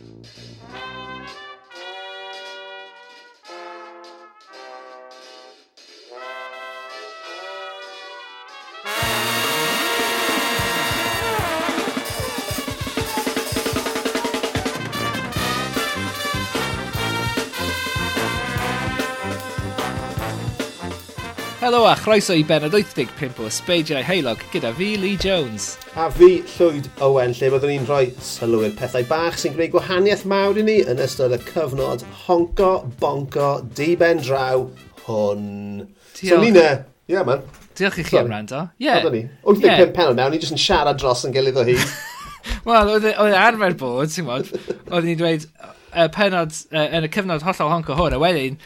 「からだ!」Helo a chroeso i benod 85 o Ysbeidiau Heilog gyda fi Lee Jones. A fi Llwyd Owen lle byddwn ni'n rhoi sylw i'r pethau bach sy'n gwneud gwahaniaeth mawr i ni yn ystod y cyfnod honco, bonco, di ben draw hwn. Diolch. So ni'n e, yeah, man. Diolch i chi am rando. Ie. Yeah. ni. 85 yeah. penod mewn, ni jyst yn siarad dros yn gilydd o hi. Wel, oedd e- e arfer bod, ti'n modd, oedd ni'n dweud, y penod, uh, yn y cyfnod hollol honco hwn, a wedyn,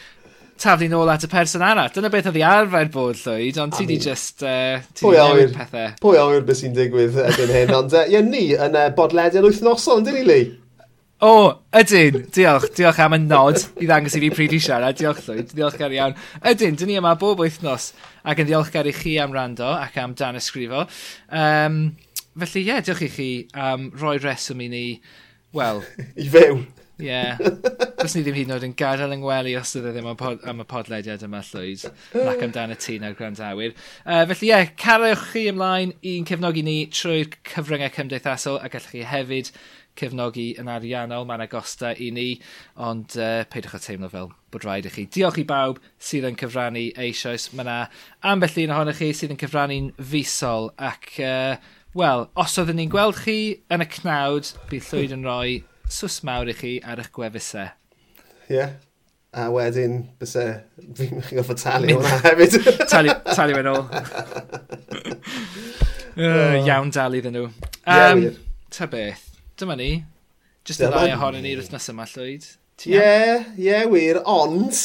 taflu nôl at y person arall. Dyna beth oedd i arfer bod llwyd, ond ti di just... Uh, ti pwy awyr, pethau. Pwy awyr beth sy'n digwydd erbyn hyn, ond uh, ie, ni yn uh, bodlediad wythnosol, dyn ni, Lee? O, ydyn, diolch, diolch am y nod i ddangos i fi pryd i siarad, diolch llwyd, diolch gar iawn. Ydyn, dyn ni yma bob wythnos ac yn ddiolchgar i chi am rando ac am dan ysgrifo. Um, felly ie, yeah, diolch i chi am um, roi reswm i ni, wel... I fyw. Ie. Yeah. Bys ni ddim hyd yn oed yn gadael yng ngwely os ydw ddim am, pod, am y podlediad yma llwyd. Nac amdan y tîn a'r gwrandawyr. Uh, felly ie, yeah, carwch chi ymlaen i'n cefnogi ni trwy'r cyfryngau cymdeithasol a gallwch chi hefyd cefnogi yn ariannol. Mae'n agosta i ni, ond uh, peidwch o teimlo fel bod rhaid i chi. Diolch i bawb sydd yn cyfrannu eisoes. Mae yna ambell un ohonych chi sydd yn cyfrannu'n fusol ac... Uh, Wel, os oedden ni'n gweld chi yn y cnawd, bydd llwyd yn rhoi sws mawr i chi ar eich gwefusau. Ie. Yeah. A wedyn, byse, fi'n chi'n goffa talu hwnna hefyd. talu, talu fe'n ôl. uh, iawn dal iddyn nhw. Um, yeah, ta beth, dyma ni. Just y ddau ohonyn ni wythnos yma, Llwyd. Ie, yeah, ie, yeah, wir, ond,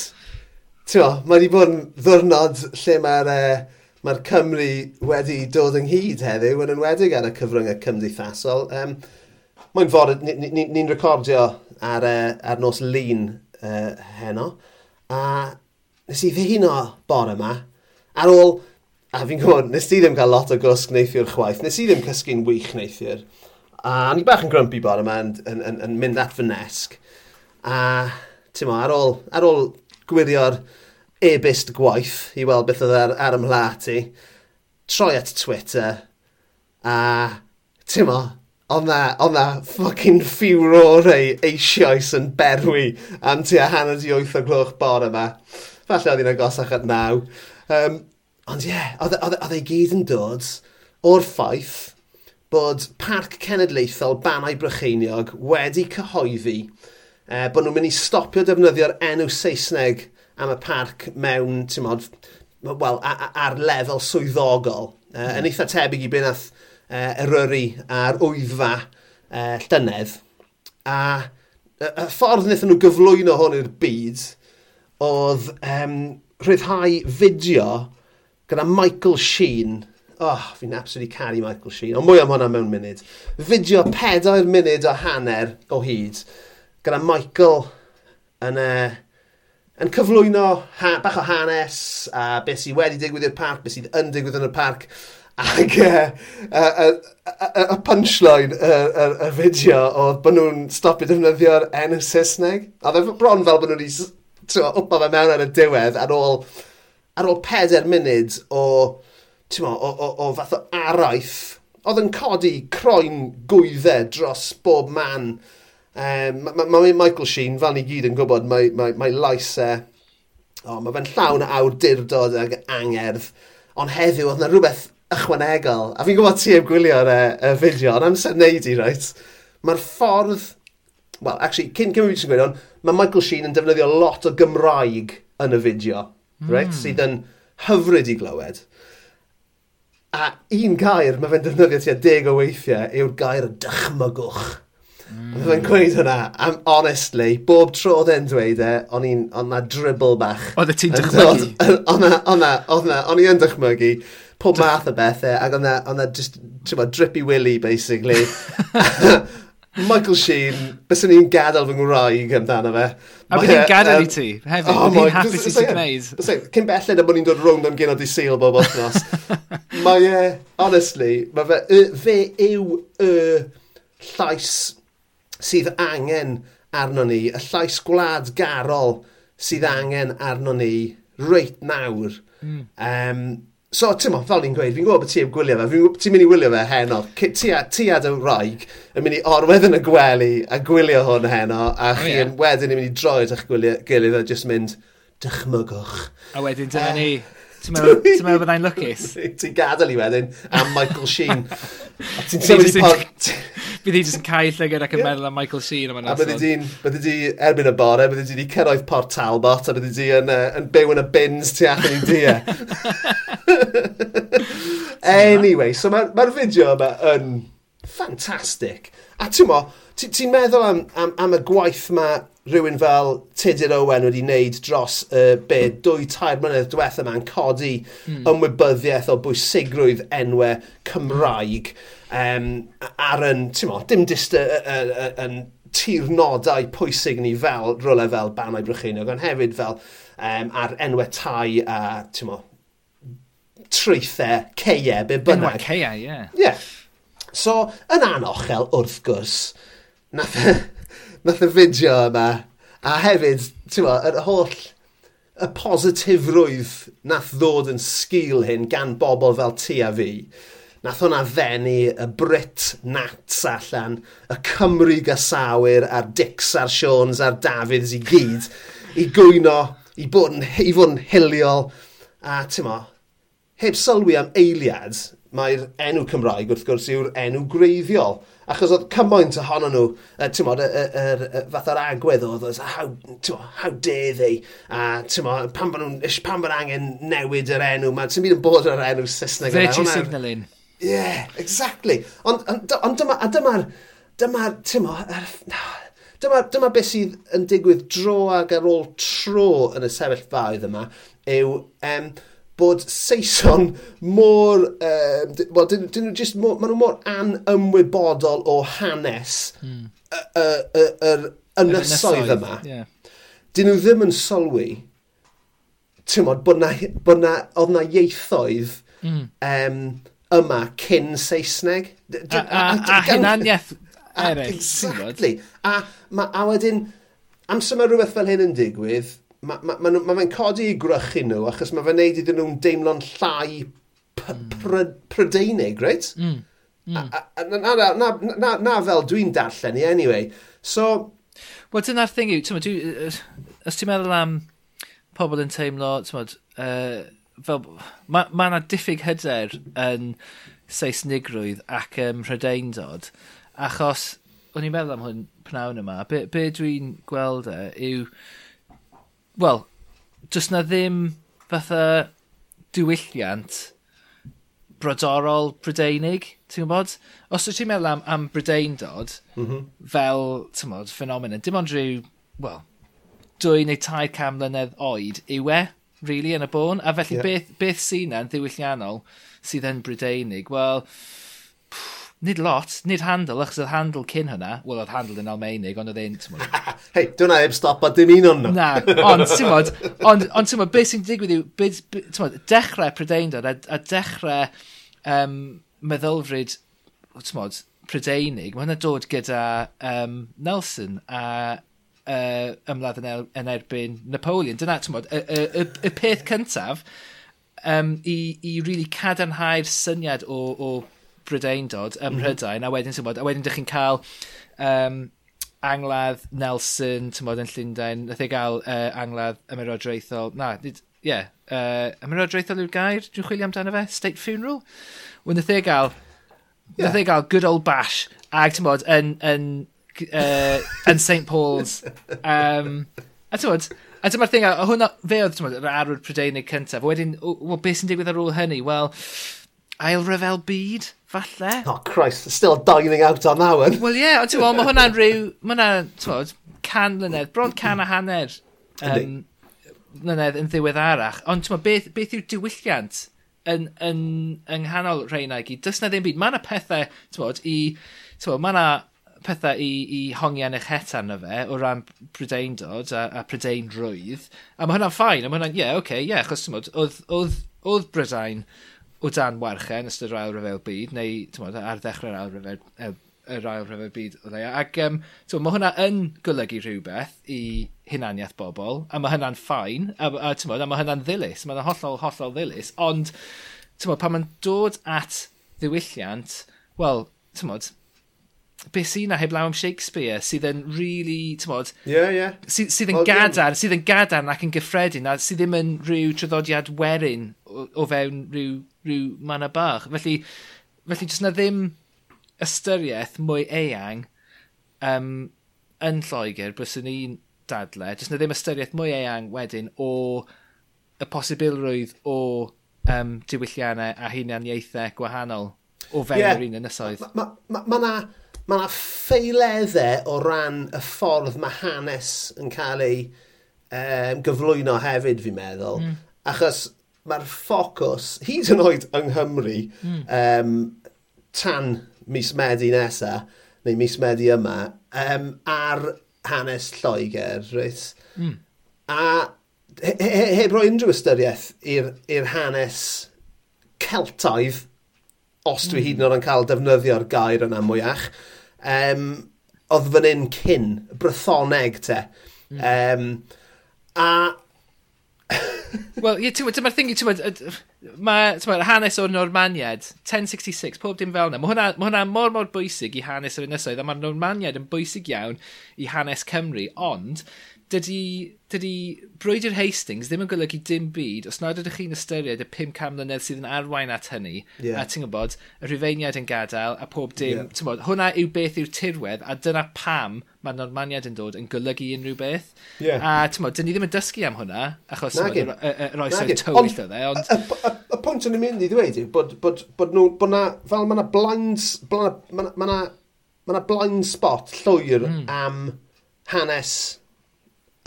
ti'n o, mae wedi bod yn ddwrnod lle mae'r uh, e, mae Cymru wedi dod ynghyd heddiw, yn enwedig ar y cyfryngau cymdeithasol. Um, Mae'n fod, ni'n ni, ni, ni recordio ar, uh, ar nos lun uh, heno. A nes i ddihuno bore yma ar ôl, a fi'n gwybod, nes i ddim cael lot o gwsg neithiwr chwaith, nes i ddim cysgu'n wych neithiwr. A ni bach yn grumpy bore yma yn, yn, yn, yn mynd at fy nesg. A, ti'n mo, ar ôl, ar ôl gwirio'r e-bist gwaith i weld beth oedd ar, ar ymlaen ti, troi at Twitter, a, ti'n mo, Ond na, ond na, ffucking furore eisoes yn berwi am tu a hanner di wyth o gloch bore yma. Falle oedd hi'n agosach at naw. Um, ond ie, yeah, oedd ei e, e gyd yn dod o'r ffaith bod Parc Cenedlaethol Banau Brycheiniog wedi cyhoeddi eh, bod nhw'n mynd i stopio defnyddio'r enw Saesneg am y parc mewn, ti'n modd, wel, ar lefel swyddogol. Eh, mm. Yn eitha tebyg i beth uh, Eryri a'r wyddfa uh, llynedd. A y ffordd wnaethon nhw gyflwyno hwn i'r byd oedd um, rhyddhau fideo gyda Michael Sheen. Oh, fi'n absolutely caru Michael Sheen, ond mwy am hwnna mewn munud. Fideo pedair munud o hanner o hyd gyda Michael yn, uh, yn cyflwyno ha, bach o hanes a beth sydd wedi digwydd i'r parc, beth sydd yn digwydd yn y parc Ac e, e, e, y uh, punchline y uh, uh, uh, fideo oedd bod nhw'n stopio defnyddio'r enw Saesneg. A dde bron fel bod nhw wedi wpa fe mewn ar y diwedd ar ôl, ar ôl peder munud o, mo, o, o, o fath o araith oedd yn codi croen gwyddau dros bob man. Um, mae ma, ma Michael Sheen, fel ni gyd yn gwybod, mae, mae, mae laisau, oh, mae fe'n llawn awdurdod ag angerdd, ond heddiw oedd yna rhywbeth ychwanegol. A fi'n gwybod ti heb gwylio y uh, fideo, ond amser wneud i, right? Mae'r ffordd... Wel, actually, cyn cyn fi'n gweud, ond mae Michael Sheen yn defnyddio lot o Gymraeg yn y fideo, mm. right? Sydd yn hyfryd i glywed. A un gair mae fe'n defnyddio tua deg o weithiau yw'r gair dychmygwch. Mm. Mae fe'n gweud hwnna, am honestly, bob tro oedd e'n dweud e, o'n i'n, o'n na dribble bach. Oedd y ti'n dychmygu? Oedd na, o'n na, o'n na, o'n i yn dychmygu pob math o bethau, ac oedd na just, ti'n drippy willy, basically. Michael Sheen, bys ni'n gadael fy ngwraig amdano fe. A bydd hi'n gadael i ti, hefyd. Oh bydd hi'n hapus i ti gwneud. Cyn belled y bod ni'n dod rownd am gynod i seil bob othnos. mae e, honestly, mae fe, y, fe yw y llais sydd angen arno ni, y llais gwlad garol sydd angen arno ni reit nawr. Mm. Um, So, ti'n modd, fel ni'n gweud, fi'n gwybod bod ti'n gwylio fe, ti'n mynd i wylio fe heno, ti a dy wraig yn mynd i orwedd yn y gwely a gwylio hwn heno, a oh, chi oh, yeah. wedyn yn mynd i droed eich gwylio gilydd a jyst mynd, dychmygwch. A wedyn dyna uh, ni. Eh, Ti'n meddwl, ti'n meddwl byddai'n lwcus? Ti'n gadael i wedyn am Michael Sheen. Ti'n sefyll i pod... Bydd hi jyst yn cael llygad ac yn meddwl am Michael Sheen am yna. A byddi di'n, byddi di, erbyn y bore, byddi di di cyrraedd Port Talbot a byddi di yn, uh, yn byw yn y bins tu allan i dia. anyway, so mae'r ma fideo yma yn ffantastig. A ti'n mo, ti'n meddwl am, am, am y gwaith mae rhywun fel Tudur Owen wedi wneud dros y uh, be, dwy tair mlynedd diwethaf yma'n codi mm. ymwybyddiaeth o bwysigrwydd enwau Cymraeg um, ar yn, ti'n mo, dim dist yn tirnodau pwysig ni fel rolau fel Banau Brycheiniog, ond hefyd fel um, ar enwau tai a, ti'n mo, treithau, ceie, be bynnag. Enwau ceie, ie. Yeah. yeah. So, yn anochel, wrth gwrs, nath nath y fideo yma, a hefyd, ti'n ma, yr holl, y positifrwydd nath ddod yn sgil hyn gan bobl fel ti a fi, nath hwnna ddenu y Brit Nats allan, y Cymru gasawyr a'r Dix a'r Siones a'r Davids i gyd, i gwyno, i bod yn, i fod yn hiliol, a ti'n mo, heb sylwi am eiliad, mae'r enw Cymraeg wrth gwrs yw'r enw greiddiol. Achos oedd cymaint ohono nhw, uh, ti'n modd, er, fath o'r agwedd oedd, oedd how, how dare they, a ti'n modd, pan bod nhw'n, pan bod angen newid yr enw, mae ti'n byd yn bod yr enw Saesneg. Virtue signaling. Yeah, exactly. Ond on, on, dyma, a dyma'r, dyma, ti'n modd, dyma, dyma beth sydd yn digwydd dro ag ar ôl tro yn y sefyllfaoedd yma, yw, um, bod Saeson mor... Ehm, uh, well, dyn, dyn nhw just mor, maen nhw mor anymwybodol o hanes mm. yr mm. ynysoedd yma. Yeah. Dyn nhw ddim yn sylwi ti'n modd, bod na, bod na, oedd na ieithoedd mm. um, yma cyn Saesneg. D a, a, a, a a, eraill. Exactly. A, ma, a wedyn, amser mae rhywbeth fel hyn yn digwydd, mae ma, ma, ma fe'n codi i grychu nhw achos mae fe'n neud iddyn nhw'n deimlo'n llai hmm. prydeinig, reit? Mm. Mm. A, a, na, na, na, na, na fel dwi'n darllen i, anyway. So... Wel, dyna'r thing yw, ti'n dwi, os ti'n meddwl am pobl yn teimlo, ti'n uh, fel, mae yna ma diffyg hyder yn Saesnigrwydd ac ym Rhydeindod, achos, o'n i'n meddwl am hwn pnawn yma, be, be dwi'n gweld e yw wel, does na ddim fatha diwylliant brodorol Brydeinig, ti'n gwybod? Os wyt ti'n meddwl am, am Brydeindod mm -hmm. fel, ti'n gwybod, ffenomen, dim ond rhyw, wel, dwy neu tai cam mlynedd oed yw e, really, yn y bôn. A felly yeah. beth, beth sy'n na'n ddiwylliannol sydd yn Brydeinig? Wel, Nid lot, nid handle, achos oedd handle cyn hynna, wel oedd handle yn Almeinig, ond oedd ein, ti'n mwyn... Hei, dyna eb stop a dim un o'n nhw. Na, ond, ti'n mwyn, ond, ond ti'n mwyn, beth sy'n digwydd yw, ti'n mwyn, dechrau Prydeindod a, a dechrau um, meddylfryd, ti'n mwyn, Prydeinig, mae hynna dod gyda um, Nelson a uh, ymladd yn, el, yn erbyn Napoleon. Dyna, ti'n mwyn, y, y, y, y peth cyntaf um, i, i really cadarnhau'r syniad o, o Brydeindod ym Mhrydain, mm -hmm. a wedyn, tymod, a wedyn dych chi'n cael um, angladd Nelson, tymod, yn Llundain, nath ei gael uh, angladd ymerodraethol, na, ie, yeah, uh, ymerodraethol yw'r gair, dwi'n chwilio amdano fe, state funeral? Wel, nath ei gael, yeah. nath ei gael good old bash, ag, tymod, yn, yn, uh, yn St Paul's, um, a tymod, A dyma'r thing, a hwnna, fe oedd tymod, yr arwyr Prydeinig cyntaf. Wedyn, wel, beth sy'n digwydd ar ôl hynny? Wel, ail ryfel byd? Falle. Oh, Christ, still dining out on that one. Wel, ie, yeah, ond ti'n gwybod, mae hwnna'n rhyw, mae hwnna'n, ti'n can mlynedd, bron can a hanner um, mlynedd yn ddiweddarach. Ond ti'n beth, beth yw'r diwylliant yn, yn, yng nghanol rheina i gyd? Does na ddim byd. Mae yna pethau, ti'n bod, i, ti'n bod, mae yna pethau i, i hongian eich hetan na fe o ran Prydeindod a, a Prydein rwydd. A mae hwnna'n ffain, a mae hwnna'n, ie, yeah, oce, okay, ie, yeah, achos ti'n bod, oedd, oedd, oedd Brydain o dan warchau yn ystod yr ail ryfel byd, neu mod, ar ddechrau'r ail ryfel, e, yr ail rhyfel byd o leia. Ac um, mod, mae hwnna yn golygu rhywbeth i hunaniaeth bobl, a mae hynna'n ffain, a, a, mod, a mae hynna'n ddilys, mae hynna'n hollol, hollol ddilys, ond mod, pan mae'n dod at ddiwylliant, wel, mod, be sy'n na heblaw am Shakespeare sydd yn really, tymod, yeah, yeah. sydd, sydd yn well, gadarn, sydd yn gadarn ac yn gyffredin a sydd ddim yn rhyw traddodiad werin o, o fewn rhyw rhyw manna bach. Felly, felly jyst na ddim ystyriaeth mwy eang um, yn Lloegr byswn i'n dadle, jyst na ddim ystyriaeth mwy eang wedyn o y posibilrwydd o um, diwylliannau a hunaniaethau gwahanol o fewn yeah. yr un ynysoedd. Mae ma, ma, ma, ma na ffeileddau o ran y ffordd mae hanes yn cael ei um, gyflwyno hefyd, fi'n meddwl. Mm. Achos mae'r ffocws, hyd yn oed yng Nghymru, mm. um, tan mis Medi nesa, neu mis Medi yma, um, ar hanes Lloegr, reit? Mm. A heb he, he, roi unrhyw ystyriaeth i'r hanes Celtaidd, os dwi mm. hyd yn oed yn cael defnyddio'r gair yna mwyach, um, oedd fan hyn cyn, brythoneg te. Mm. Um, a Wel, yeah, dyma'r thingy, mae'r hanes o'r Normaniad, 1066, pob dim fel yna. Mae hwnna, ma hwnna mor mor bwysig i hanes yr ynysoedd, a mae'r Normaniad yn bwysig iawn i hanes Cymru, ond dydy, dydy brwydr Hastings ddim yn golygu dim byd os nad ydych chi'n ystyried y 500 mlynedd sydd yn arwain at hynny yeah. a ti'n gwybod, y rhufeiniad yn gadael a pob dim, yeah. bod, hwnna yw beth yw'r tirwedd a dyna pam mae normaniad yn dod yn golygu unrhyw beth yeah. a ti'n bod, dyn ni ddim yn dysgu am hwnna achos yr oesoedd tywyll o dde. ond... Y, y, y, pwynt yn y mynd i ddweud yw bod, bod, bod, nhw, bod na, fel mae yna blinds, blinds mae yna mae yna blind spot llwyr mm. am hanes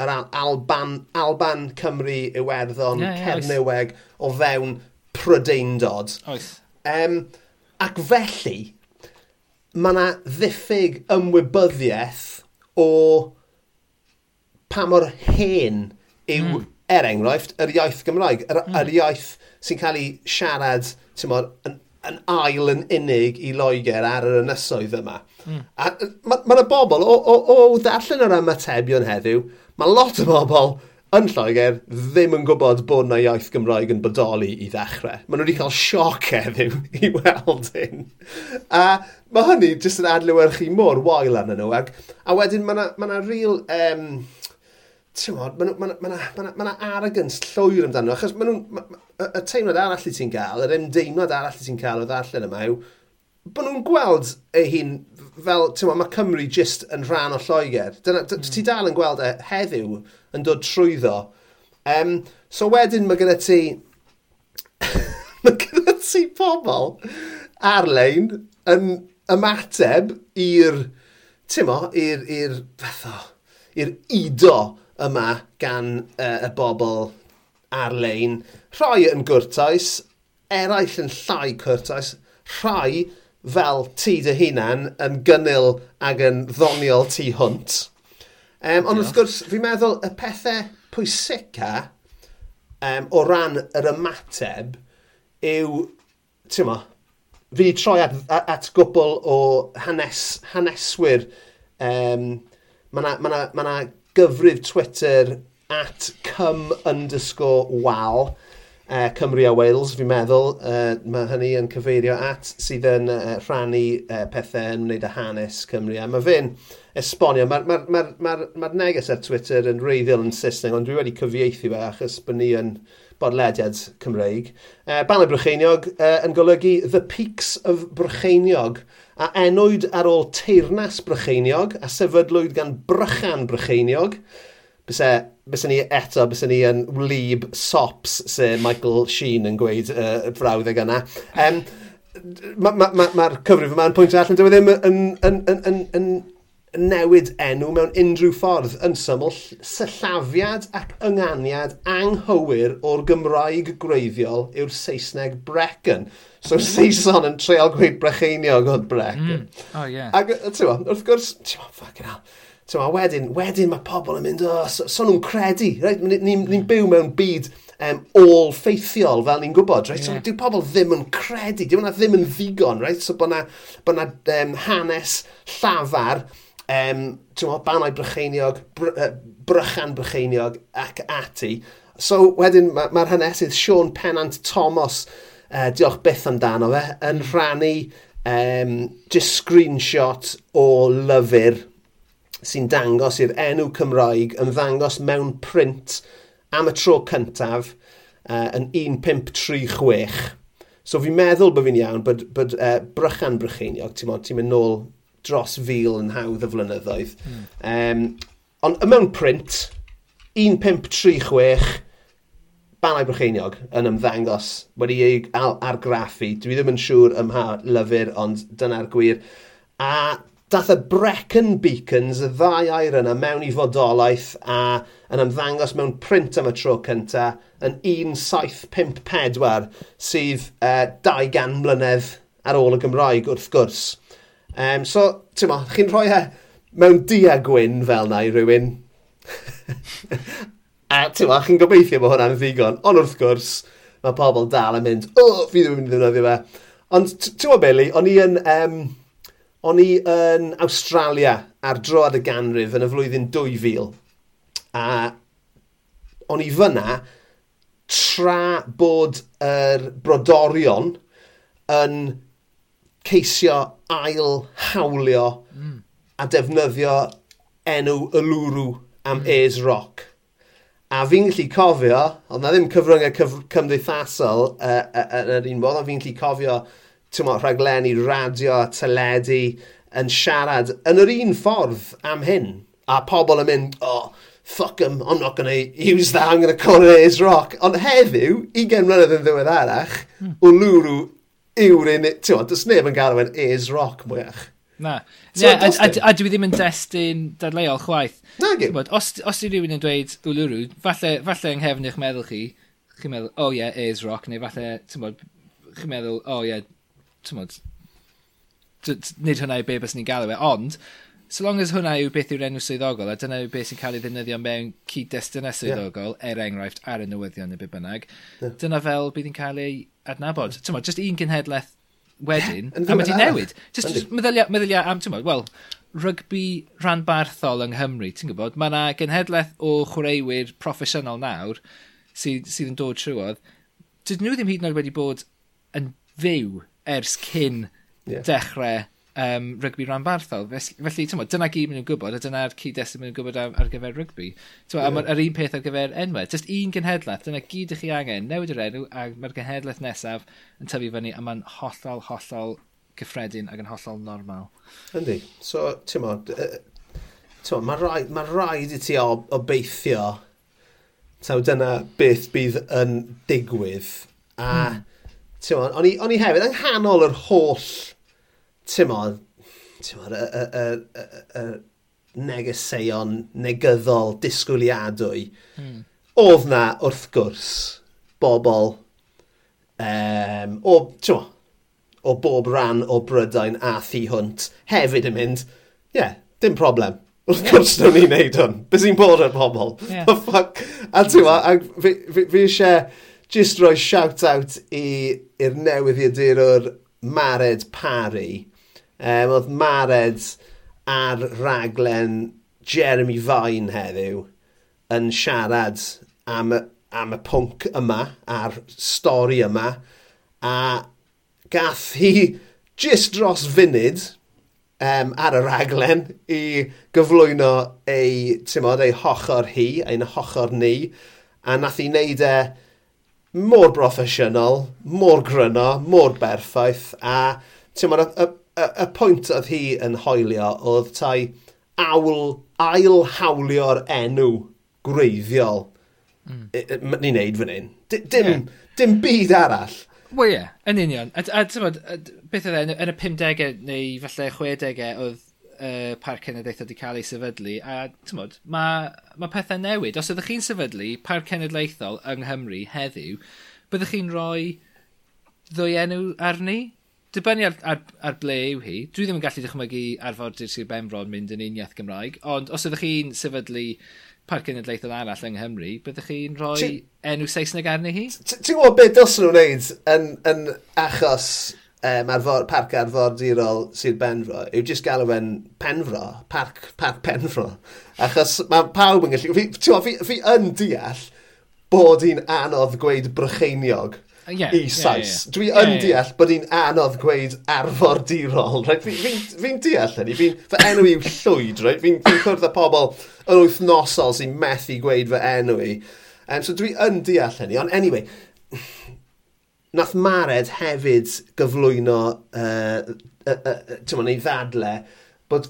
yr Alban, Alban Cymru Iwerddon, yeah, yeah, Cernyweg, o fewn Prydeindod. Oes. Um, ac felly, mae yna ddiffyg ymwybyddiaeth o pa mor hen yw, mm. er enghraifft, yr iaith Gymraeg, yr, mm. yr iaith sy'n cael ei siarad, ti'n mor, yn yn ail yn unig i Loegr ar yr ynysoedd yma. Mm. A mae yna bobl, o, o, o ddarllen yr ymatebion heddiw, mae lot o bobl yn Lloegr ddim yn gwybod bod na iaith Gymraeg yn bodoli i ddechrau. Maen nhw wedi cael sioc heddiw i weld hyn. A mae hynny jyst yn adlywyrchu mor wael arnyn nhw. Ag, a wedyn mae yna ma real... Um, Ti'n gwybod, mae yna ma ma ma arrogance llwyr amdano, achos maen nhw'n... Ma, y teimlad arall i ti'n cael, yr emdeimlad arall i ti'n cael o ddarllen yma yw, bod nhw'n gweld ei hun fel, ti'n ma, mae Cymru jyst yn rhan o Lloegr. Dyna, mm. ti dal yn gweld e heddiw yn dod trwyddo. Um, so wedyn mae gyda ti... mae gyda ti pobl ar-lein yn ymateb i'r, ti'n mo, i'r, i'r, fatho, i'r ido yma gan uh, y bobl ar-lein, rhai yn gwrtais, eraill yn llai cwrtais, rhai fel ti dy hunan yn gynnil ac yn ddoniol ti hwnt. Um, ond wrth gwrs, fi'n meddwl y pethau pwysica um, o ran yr ymateb yw, ti'n ma, fi troi at, at gwbl o hanes, haneswyr. Um, mae yna ma na, ma na gyfrif Twitter at cym underscore wal. Uh, Cymru a Wales, fi'n meddwl, uh, mae hynny yn cyfeirio at sydd yn uh, rhannu uh, pethau yn wneud â hanes Cymru. A mae fe'n esbonio, mae'r ma, ma, ma, ma, ma neges ar Twitter yn reiddiol yn Saesneg, ond dwi wedi cyfieithu fe achos bod ni yn bodlediad Cymreig. Uh, Banau Brycheiniog uh, yn golygu The Peaks of Brycheiniog a enwyd ar ôl teirnas Brycheiniog a sefydlwyd gan Brychan Brycheiniog. Byse, byse ni eto, bys ni yn wlyb sops, se Michael Sheen yn gweud y uh, frawddeg yna. Um, Mae'r ma, ma, ma cyfrif yma'n pwynt allan, dyw e ddim yn, yn, yn, yn, yn, newid enw mewn unrhyw ffordd yn syml sillafiad ac ynganiad anghywir o'r Gymraeg gwreiddiol yw'r Saesneg brecon. So Saeson yn treol gweud brecheiniog oedd Brecon. Mm. Oh, yeah. Ac, ti'n wrth gwrs, ti'n fucking hell. So, a wedyn, wedyn mae pobl yn mynd, oh, so, so nhw'n credu, right? ni'n ni, ni byw mewn byd um, all ffeithiol fel ni'n gwybod, right? Yeah. So, dyw pobl ddim yn credu, dyw hwnna ddim yn ddigon, right? So, bod na, bod na um, hanes llafar, um, ti'n meddwl, banau brycheiniog, br uh, brychan brycheiniog ac ati. So, wedyn, mae'r ma, ma hanesydd Sean Pennant Thomas, uh, diolch byth amdano fe, yn rhannu um, just screenshot o lyfr sy'n dangos i'r enw Cymraeg yn ddangos mewn print am y tro cyntaf uh, yn 1536. So fi'n meddwl bod fi'n iawn bod, bod uh, Brychan Brycheiniog, ti'n ti mynd nôl dros fil yn hawdd y flynyddoedd. Mm. Um, ond mewn print, 1536, Banau Brycheiniog yn ymddangos wedi ei argraffu. Dwi ddim yn siŵr ym mha lyfr, ond dyna'r gwir. A dath y Brecon Beacons, y ddau air yna, mewn i fodolaeth a yn ymddangos mewn print am y tro cyntaf yn 1754, sydd e, uh, 200 mlynedd ar ôl y Gymraeg wrth gwrs. Um, so, ti'n mo, chi'n rhoi e mewn dia gwyn fel na i rywun. a ti'n mo, chi'n gobeithio bod hwnna'n ddigon, ond wrth gwrs, mae pobl dal yn mynd, o, oh, fi ddim yn mynd i ddefnyddio fe. Ond, ti'n mo, Billy, o'n i yn... Um, O'n i yn Australia ar droad y ganrif yn y flwyddyn 2000. A o'n i fyna tra bod yr brodorion yn ceisio ail hawlio mm. a defnyddio enw Elwrw am mm. Ayers Rock. A fi'n gallu cofio, ond na ddim cyfryngau cyf cymdeithasol yn uh, uh, yr un modd, ond fi'n gallu cofio uh, mo, rhaglenni radio a teledu yn siarad yn yr un ffordd am hyn. A pobl yn mynd, oh, fuck em, I'm not going to use that, I'm going to call it as rock. Ond heddiw, 20 mlynedd yn ddiweddarach, mm. Uluru yw'r un, ti'n gwybod, dys neb yn galw yn is rock mwyach. Na. So, yeah, a, a, a dwi ddim yn destun dadleol chwaith. Na, gym. Os, os di rhywun yn dweud Uluru, falle, falle yng nghefn eich meddwl chi, chi'n meddwl, oh yeah, is rock, neu falle, ti'n bod, chi'n meddwl, oh yeah, tymod, nid hwnna yw be bys ni'n galw e, ond, so long as hwnna yw beth yw'r enw swyddogol, a dyna yw beth sy'n cael ei ddefnyddio mewn cyd-destunau swyddogol, yeah. er enghraifft, ar y newyddion neu be bynnag, yeah. dyna fel bydd hi'n cael ei adnabod. Yeah. Tymod, just un cynhedlaeth wedyn, yeah, a mae di newid. Just just meddylia, meddylia am, tymod, wel, rygbi rhanbarthol yng Nghymru, ti'n gwybod, mae yna genhedlaeth o chwaraewyr proffesiynol nawr sydd, sydd yn dod trwodd. Dydyn nhw ddim hyd yn oed wedi bod yn fyw ers cyn yeah. dechrau um, rygbi ranbarthol. Felly, tyma, dyna gyd maen nhw'n gwybod, a dyna'r cyd-destun maen nhw'n gwybod ar, ar gyfer rygbi. Yeah. A mae'r un peth ar gyfer enwau. Just un genhedlaeth, dyna gyd ych chi angen, newid yr enw, a mae'r genhedlaeth nesaf yn tyfu fyny, a mae'n hollol, hollol cyffredin ac yn hollol normal. Yndi. So, tyma, tyma mae rhaid, ma rhaid i ti obeithio, tyma, dyna beth bydd yn digwydd, a... Mm Tymod, o'n i, on i hefyd yng nghanol yr holl, tymod, tymod, y, y, y, y negeseuon negyddol disgwyliadwy, mm. oedd na wrth gwrs bobl um, o, tymod, o bob ran o Brydain a thu hwnt hefyd yn mynd, ie, yeah, dim problem. Wrth gwrs yeah. ni'n neud hwn. Bys i'n bod ar pobl. Yeah. fuck? A ti'n ma, fi eisiau Just roi shout-out i'r newydd i adurwr Mared Parry. Um, oedd Mared ar raglen Jeremy Vine heddiw yn siarad am y, am y pwnc yma, a'r stori yma, a gath hi just dros funud um, ar y raglen i gyflwyno ei, tymod, ei hochor hi, ein hochor ni, a nath i wneud e mor broffesiynol, mor gryno, mor berffaith, a ti'n y, y, y, pwynt oedd hi yn hoelio oedd tai awl, ail hawlio'r enw gwreiddiol mm. ni'n neud fan hyn. Dim, yeah. dim byd arall. Wel ie, yeah, yn union. A, a, a, a beth oedd yn, yn y 50au neu falle 60au oedd uh, Parc Cenedlaethol wedi cael ei sefydlu, a tymod, mae ma pethau newid. Os ydych chi'n sefydlu Parc Cenedlaethol yng Nghymru heddiw, byddwch chi'n rhoi ddwy enw arni? Dibynnu ar, ar, ar ble yw hi. Dwi ddim yn gallu dychmygu arfordir Sir Benfron mynd yn uniaeth Gymraeg, ond os ydych chi'n sefydlu Parc Cenedlaethol arall yng Nghymru, byddwch chi'n rhoi ti, enw Saesneg arni hi? Ti'n gwybod beth dylsyn nhw'n neud yn, yn achos um, arfor, parc arfordirol Sir Benfro yw jyst galw fe'n Penfro, parc, parc Penfro. Achos mae pawb yn gallu... Fi, tiwa, fi, fi yn deall bod hi'n anodd gweud brycheiniog yeah, i Saes. Yeah, yeah. Dwi yeah, yn yeah. deall bod hi'n anodd gweud arfordirol. Right? Fi'n fi, fi, fi deall hynny. Fi'n fy enw i'w llwyd. Right? Fi'n fi cwrdd â pobl yn wythnosol sy'n methu gweud fy enw i. Um, so dwi yn deall hynny. Ond anyway, nath Mared hefyd gyflwyno uh, uh, uh, uh, ei ddadle bod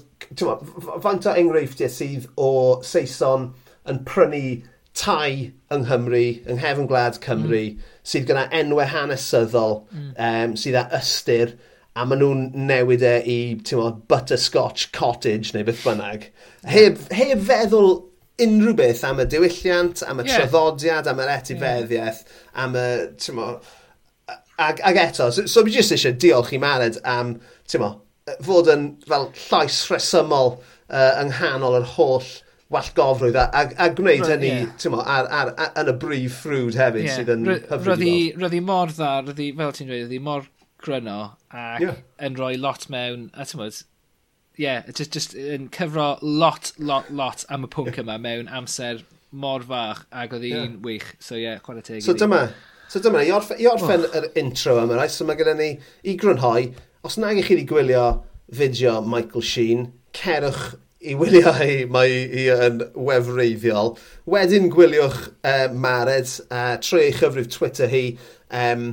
faint o enghreifftiau sydd o Saeson yn prynu tai yng Nghymru, yng nghefn gwlad Cymru, mm. sydd gyda enwau hanesyddol, mm. um, sydd â ystyr, a maen nhw'n newid e i, ti'n mo, butterscotch cottage neu beth bynnag. Heb, heb feddwl unrhyw beth am y diwylliant, am y yeah. traddodiad, am yr etifeddiaeth, yeah. am y, ti'n Ag, ag eto, so, so fi jyst eisiau diolch i Mared am, ti'n mo, fod yn fel llais rhesymol uh, yng nghanol yr holl wallgofrwydd a, a, a gwneud hynny yeah. tymo, ar, ar, ar, yn y brif ffrwd hefyd yeah. sydd yn hyfryd i weld. Roedd hi mor dda, roedd hi, fel ti'n dweud, roedd hi mor gryno ac yeah. yn rhoi lot mewn, a ti'n mwyd, yeah, just, just yn cyfro lot, lot, lot am y pwnc yeah. yma mewn amser mor fach ac oedd hi'n yeah. wych. So ie, yeah, chwarae teg. So dyma, So dyma ni, i, orffen i orffen oh. yr intro yma, right? so mae gyda ni i grynhoi, os nag ych chi wedi gwylio fideo Michael Sheen, cerwch i wylio hi, mae hi yn wefreiddiol. Wedyn gwyliwch uh, Mared uh, trwy ei chyfrif Twitter hi um,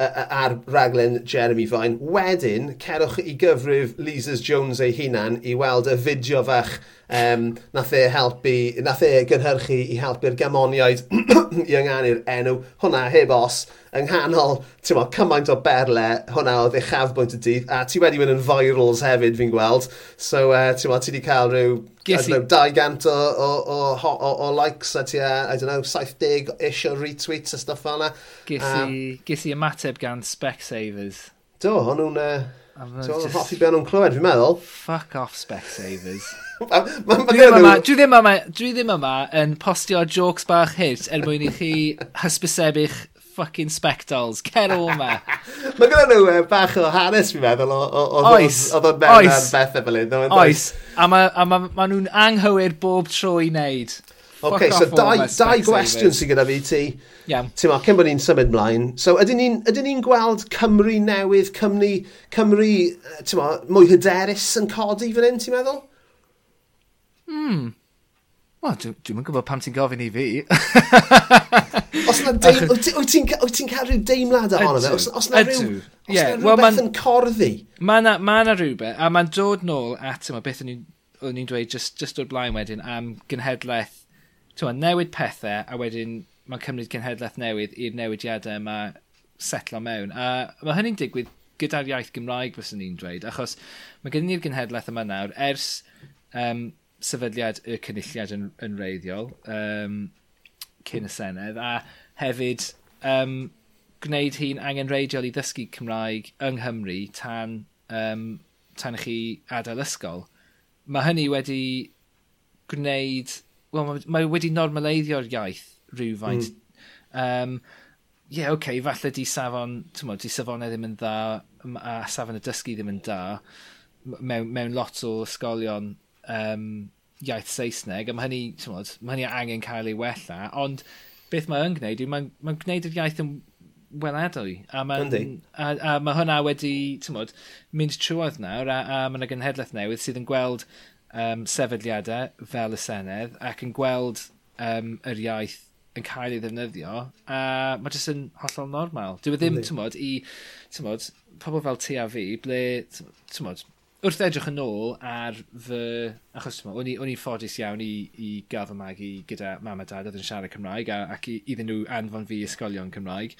uh, ar raglen Jeremy Vine. Wedyn, cerwch i gyfrif Lisa's Jones ei hunan i weld y fideo fach Um, nath e helpu, nath e gynhyrchu i helpu'r gamoniaid i ynganu'r enw Hwna heb os yng nghanol ti'n mo, cymaint o berle hwnna oedd eich chafbwynt y dydd a ti wedi mynd yn virals hefyd fi'n gweld. So e, uh, ti'n mo, ti wedi cael rhyw I don't know, 200 o, o, o, o, o o likes a ti uh, I don't know 70-ish o retweets a stuff fel yna Ges i um, ymateb gan Specsavers. Do, o'n nhw'n uh, e, So oedd hoffi be nhw'n clywed, fi'n meddwl. Fuck off, Specsavers. Dwi ddim yma, dwi ddim yma yn postio jokes bach hit er mwyn i chi hysbysebu'ch fucking spectols. Cer o ma. Mae gyda nhw uh, bach o hanes, fi'n meddwl, oedd o'n mewn ar bethau fel un. Oes, a mae ma, ma nhw'n anghywir bob tro i wneud. OK, so dau, dau gwestiwn sydd gyda fi ti. Yeah. Ti'n ma, cyn bod ni'n symud mlaen. So, ydyn ni'n ni, ni gweld Cymru newydd, Cymru, Cymru ti'n ma, mwy hyderus yn codi fan hyn, ti'n meddwl? Hmm. Wel, dwi'n dwi yn gwybod pam ti'n gofyn i fi. os na deim... Wyt ti'n ti cael rhyw deimlad ohono fe? Os, os yna rhyw... Os yeah. rhywbeth man, yn corddi? Mae na, ma na rhywbeth, a mae'n dod nôl at yma beth o'n i'n dweud just, just o'r blaen wedyn am gynhedlaeth Tewa, newid pethau, a wedyn mae'n cymryd cenhedlaeth newydd i'r newidiadau yma setlo mewn. A mae hynny'n digwydd gyda'r iaith Gymraeg, fyswn ni'n dweud, achos mae gen ni'r genhedlaeth yma nawr, ers um, sefydliad y cynulliad yn, yn reiddiol, um, cyn y Senedd, a hefyd um, gwneud hi'n angenreidiol i ddysgu Cymraeg yng Nghymru tan, um, tan i chi adael ysgol. Mae hynny wedi gwneud well, mae wedi normaleiddio'r iaith rhywfaint. Mm. Um, ie, yeah, okay, falle di safon, ti'n mo, di safonau ddim yn dda, a safon y dysgu ddim yn da, mewn, mewn lot o ysgolion um, iaith Saesneg, a mae hynny, ti'n mod, mae hynny angen cael ei wella, ond beth mae yn gwneud yw, mae'n mae gwneud yr iaith yn weladwy, a mae, a, a mae hwnna wedi, mod, mynd trwodd nawr, a, a mae yna gynhedlaeth newydd sydd yn gweld um, sefydliadau fel y Senedd ac yn gweld um, yr iaith yn cael ei ddefnyddio a mae jyst yn hollol normal. Dwi e ddim, ti'n modd, i, tymod, pobl fel ti a fi, ble, tymod, wrth edrych yn ôl ar fy... Achos tymod, o'n i'n ffodus iawn i, i gael fy magu gyda mam a dad oedd yn siarad Cymraeg a, ac iddyn nhw anfon fi ysgolion Cymraeg.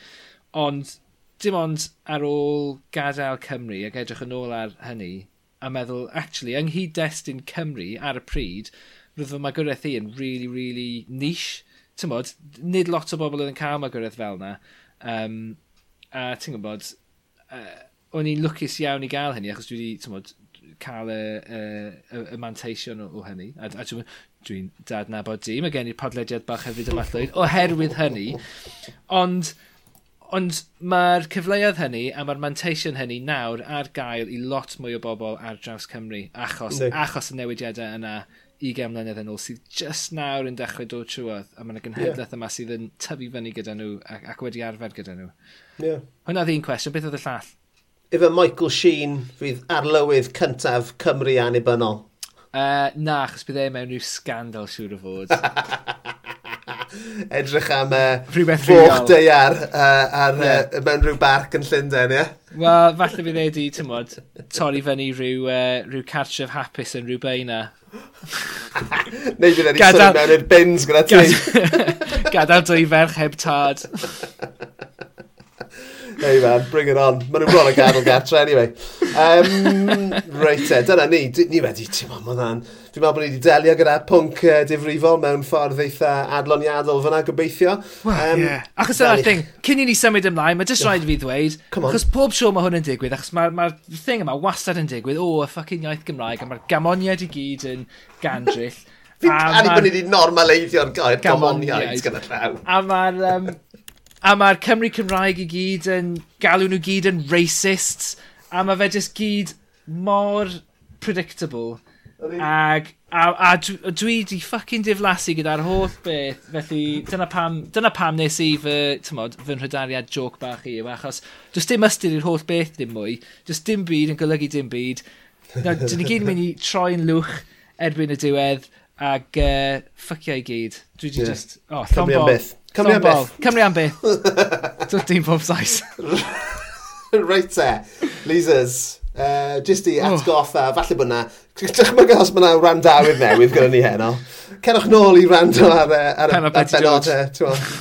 Ond dim ond ar ôl gadael Cymru ac edrych yn ôl ar hynny, a meddwl, actually, yng Nghyd-destun Cymru ar y pryd, roedd fy magwraeth i yn really, really niche. Ti'n bod, nid lot o bobl oedd yn cael magwraeth fel yna. Um, a ti'n gwybod, uh, o'n i'n lwcus iawn i gael hynny, achos dwi wedi, ti'n bod, cael y, y, y, y manteision o, o hynny. A, a dwi'n dwi dadnabod di, mae gen i'r podlediad bach hefyd yma llwyd, oherwydd hynny. Ond Ond mae'r cyfleoedd hynny a mae'r manteision hynny nawr ar gael i lot mwy o bobl ar draws Cymru. Achos, mm. achos y newidiadau yna 20 mlynedd yn ôl sydd just nawr yn dechrau dod trwodd a mae'n yna gynhedlaeth yeah. yma sydd yn tyfu fyny gyda nhw ac, ac wedi arfer gyda nhw. Yeah. Hwna ddyn cwestiwn, beth oedd y llall? Ife Michael Sheen fydd arlywydd cyntaf Cymru annibynnol? Uh, na, achos bydd e mewn rhyw scandal siŵr o fod. edrych am uh, rhywbeth rhywbeth deiar uh, ar, yeah. uh, e, mewn rhyw barc yn Llundain, ie? Yeah? Wel, falle bydd wneud i, ti'n modd, torri fyny rhyw, uh, rhyw cartref hapus yn rhyw beina. Neu fydd wedi Gadal... sôn mewn i'r bins gyda ti. Gadael dwy ferch heb tad. Hey man, bring it on. Mae nhw'n bron yn gadael gartre anyway. Um, reit e, dyna ni. Ni wedi, ti'n meddwl, mae hwnna'n... Dwi'n meddwl bod ni wedi delio gyda pwnc uh, difrifol mewn ffordd eitha adloniadol fyna gobeithio. Well, um, yeah. Achos dyna'r thing, cyn i ni symud ymlaen, mae jyst rhaid i fi ddweud, achos pob sio mae hwn yn digwydd, achos mae'r ma thing yma wastad yn digwydd, o, oh, y ffucking iaith Gymraeg, a mae'r gamoniad i gyd yn gandryll. Fi'n cael bod ni wedi normaleiddio'r gair gamoniaid gyda llaw. A mae'r um, A mae'r Cymru Cymraeg i gyd yn galw nhw gyd yn racists. A mae fe jyst gyd mor predictable. Ag, a, a, a dwi di ffucking diflasu gyda'r holl beth. Felly dyna pam, dyna pam nes i fy, tymod, fy nhrydariad joc bach i. yw, Achos does dim ystyr i'r holl beth dim mwy. Does dim byd yn golygu dim byd. Nawr, dyn ni gyd yn mynd i troi'n lwch erbyn y diwedd. Ag uh, ffucio i gyd. Dwi di yeah. just... Oh, Cymru llon bob. Cymru am beth. Cymru am beth. Dwi'n dim pob sais. Reit e. Losers. Uh, just i atgoffa, oh. falle bod na, dychmyg os mae yna randawyr newydd gyda ni heno. Cerwch nôl i rando ar, ar, ar, ar benodau.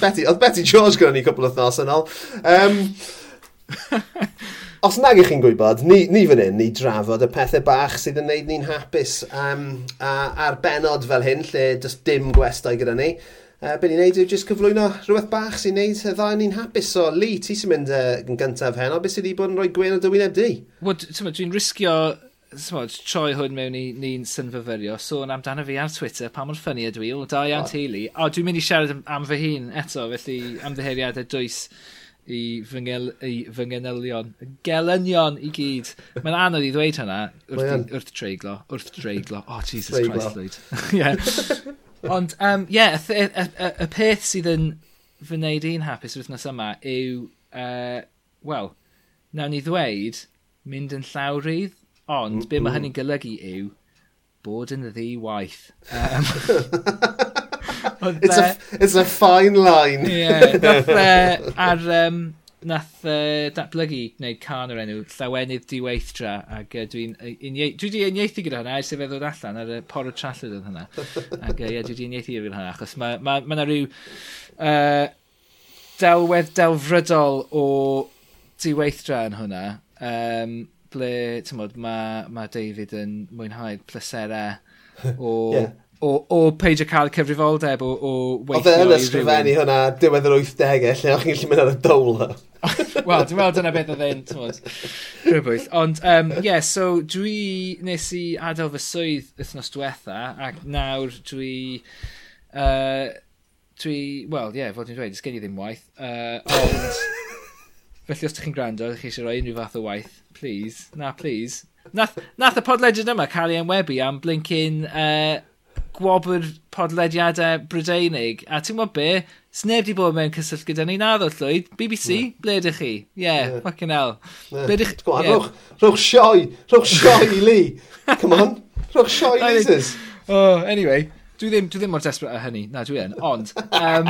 Betty, oedd Betty George gyda ni cwbl o thnos yn ôl. Um, os nag ych chi'n gwybod, ni, ni fan hyn, ni drafod y pethau bach sydd yn neud ni'n hapus um, a, a'r benod fel hyn, lle does dim gwestai gyda ni. Uh, be ni'n neud yw jyst cyflwyno rhywbeth bach sy'n neud y ddau ni'n hapus. So, Lee, ti sy'n mynd uh, yn gyntaf heno, beth sydd wedi bod yn rhoi gwein o dywyneb di? Wel, dwi'n risgio smod, troi hwn mewn i ni'n synfyfyrio, sôn so, amdano fi ar Twitter, pa mor ffynnu ydw i, o, da iawn teulu. O, dwi'n mynd i siarad am, am fy hun eto, felly amddiheiriadau dwys i fy, ngel, i fy ngenylion. Gelynion i gyd. Mae'n anodd i ddweud hynna wrth, i, wrth treiglo. Wrth treiglo. Oh, Jesus treiglo. Christ, Lloyd. yeah. Ond, um, yeah, y, y, y, y, peth sydd yn fy wneud i'n hapus wythnos yma yw, uh, wel, nawn ni ddweud mynd yn llawrydd, ond mm -mm. be mae hynny'n golygu yw bod yn ddi waith. Um, it's, a, it's a fine line. Ie, yeah, ar um, nath uh, datblygu neu can o'r enw Llawenydd Diweithdra ac uh, dwi'n uniaethu, dwi wedi uniaethu gyda hwnna ers i fe ddod allan ar y por o trallod yn hynna ac uh, yeah, dwi wedi uniaethu gyda hwnna achos mae ma, ma, ma rhyw uh, delwedd delfrydol o Diweithdra yn hwnna um, ble, ti'n modd, mae ma David yn mwynhau pleserau o yeah o, o peidio cael cyfrifoldeb o, o weithio Oedd e'n ysgrifennu hwnna diwedd yr 80au lle o'ch chi'n gallu mynd ar y dola. Wel, dwi'n meddwl dyna beth oedd e'n rhywbeth. Ond, um, yeah, so dwi nes i adael fy swydd wythnos diwetha ac nawr dwi... Uh, dwi, wel, ie, yeah, fod i'n dweud, ysgen i ddim waith. Uh, ond, felly os ydych chi'n gwrando, ydych chi eisiau rhoi unrhyw fath o waith, please, na, please. Nath, nath y podlegend yma cael ei enwebu am blincyn uh, gwobr podlediadau Brydeinig. A ti'n gwybod be? Sneb di bod mewn cysyllt gyda ni naddo, Llwyd. BBC, yeah. ble ydych chi? Ie, yeah, yeah. fucking hell. Yeah. Ble ydych... Go on, yeah. rhwch rwch sioe, rwch sioe i li. Come on, rhwch sioi i Lizards. Oh, anyway, Dwi ddim, dwi ddim mor desperate a hynny. Na, dwi yn. Ond... Um...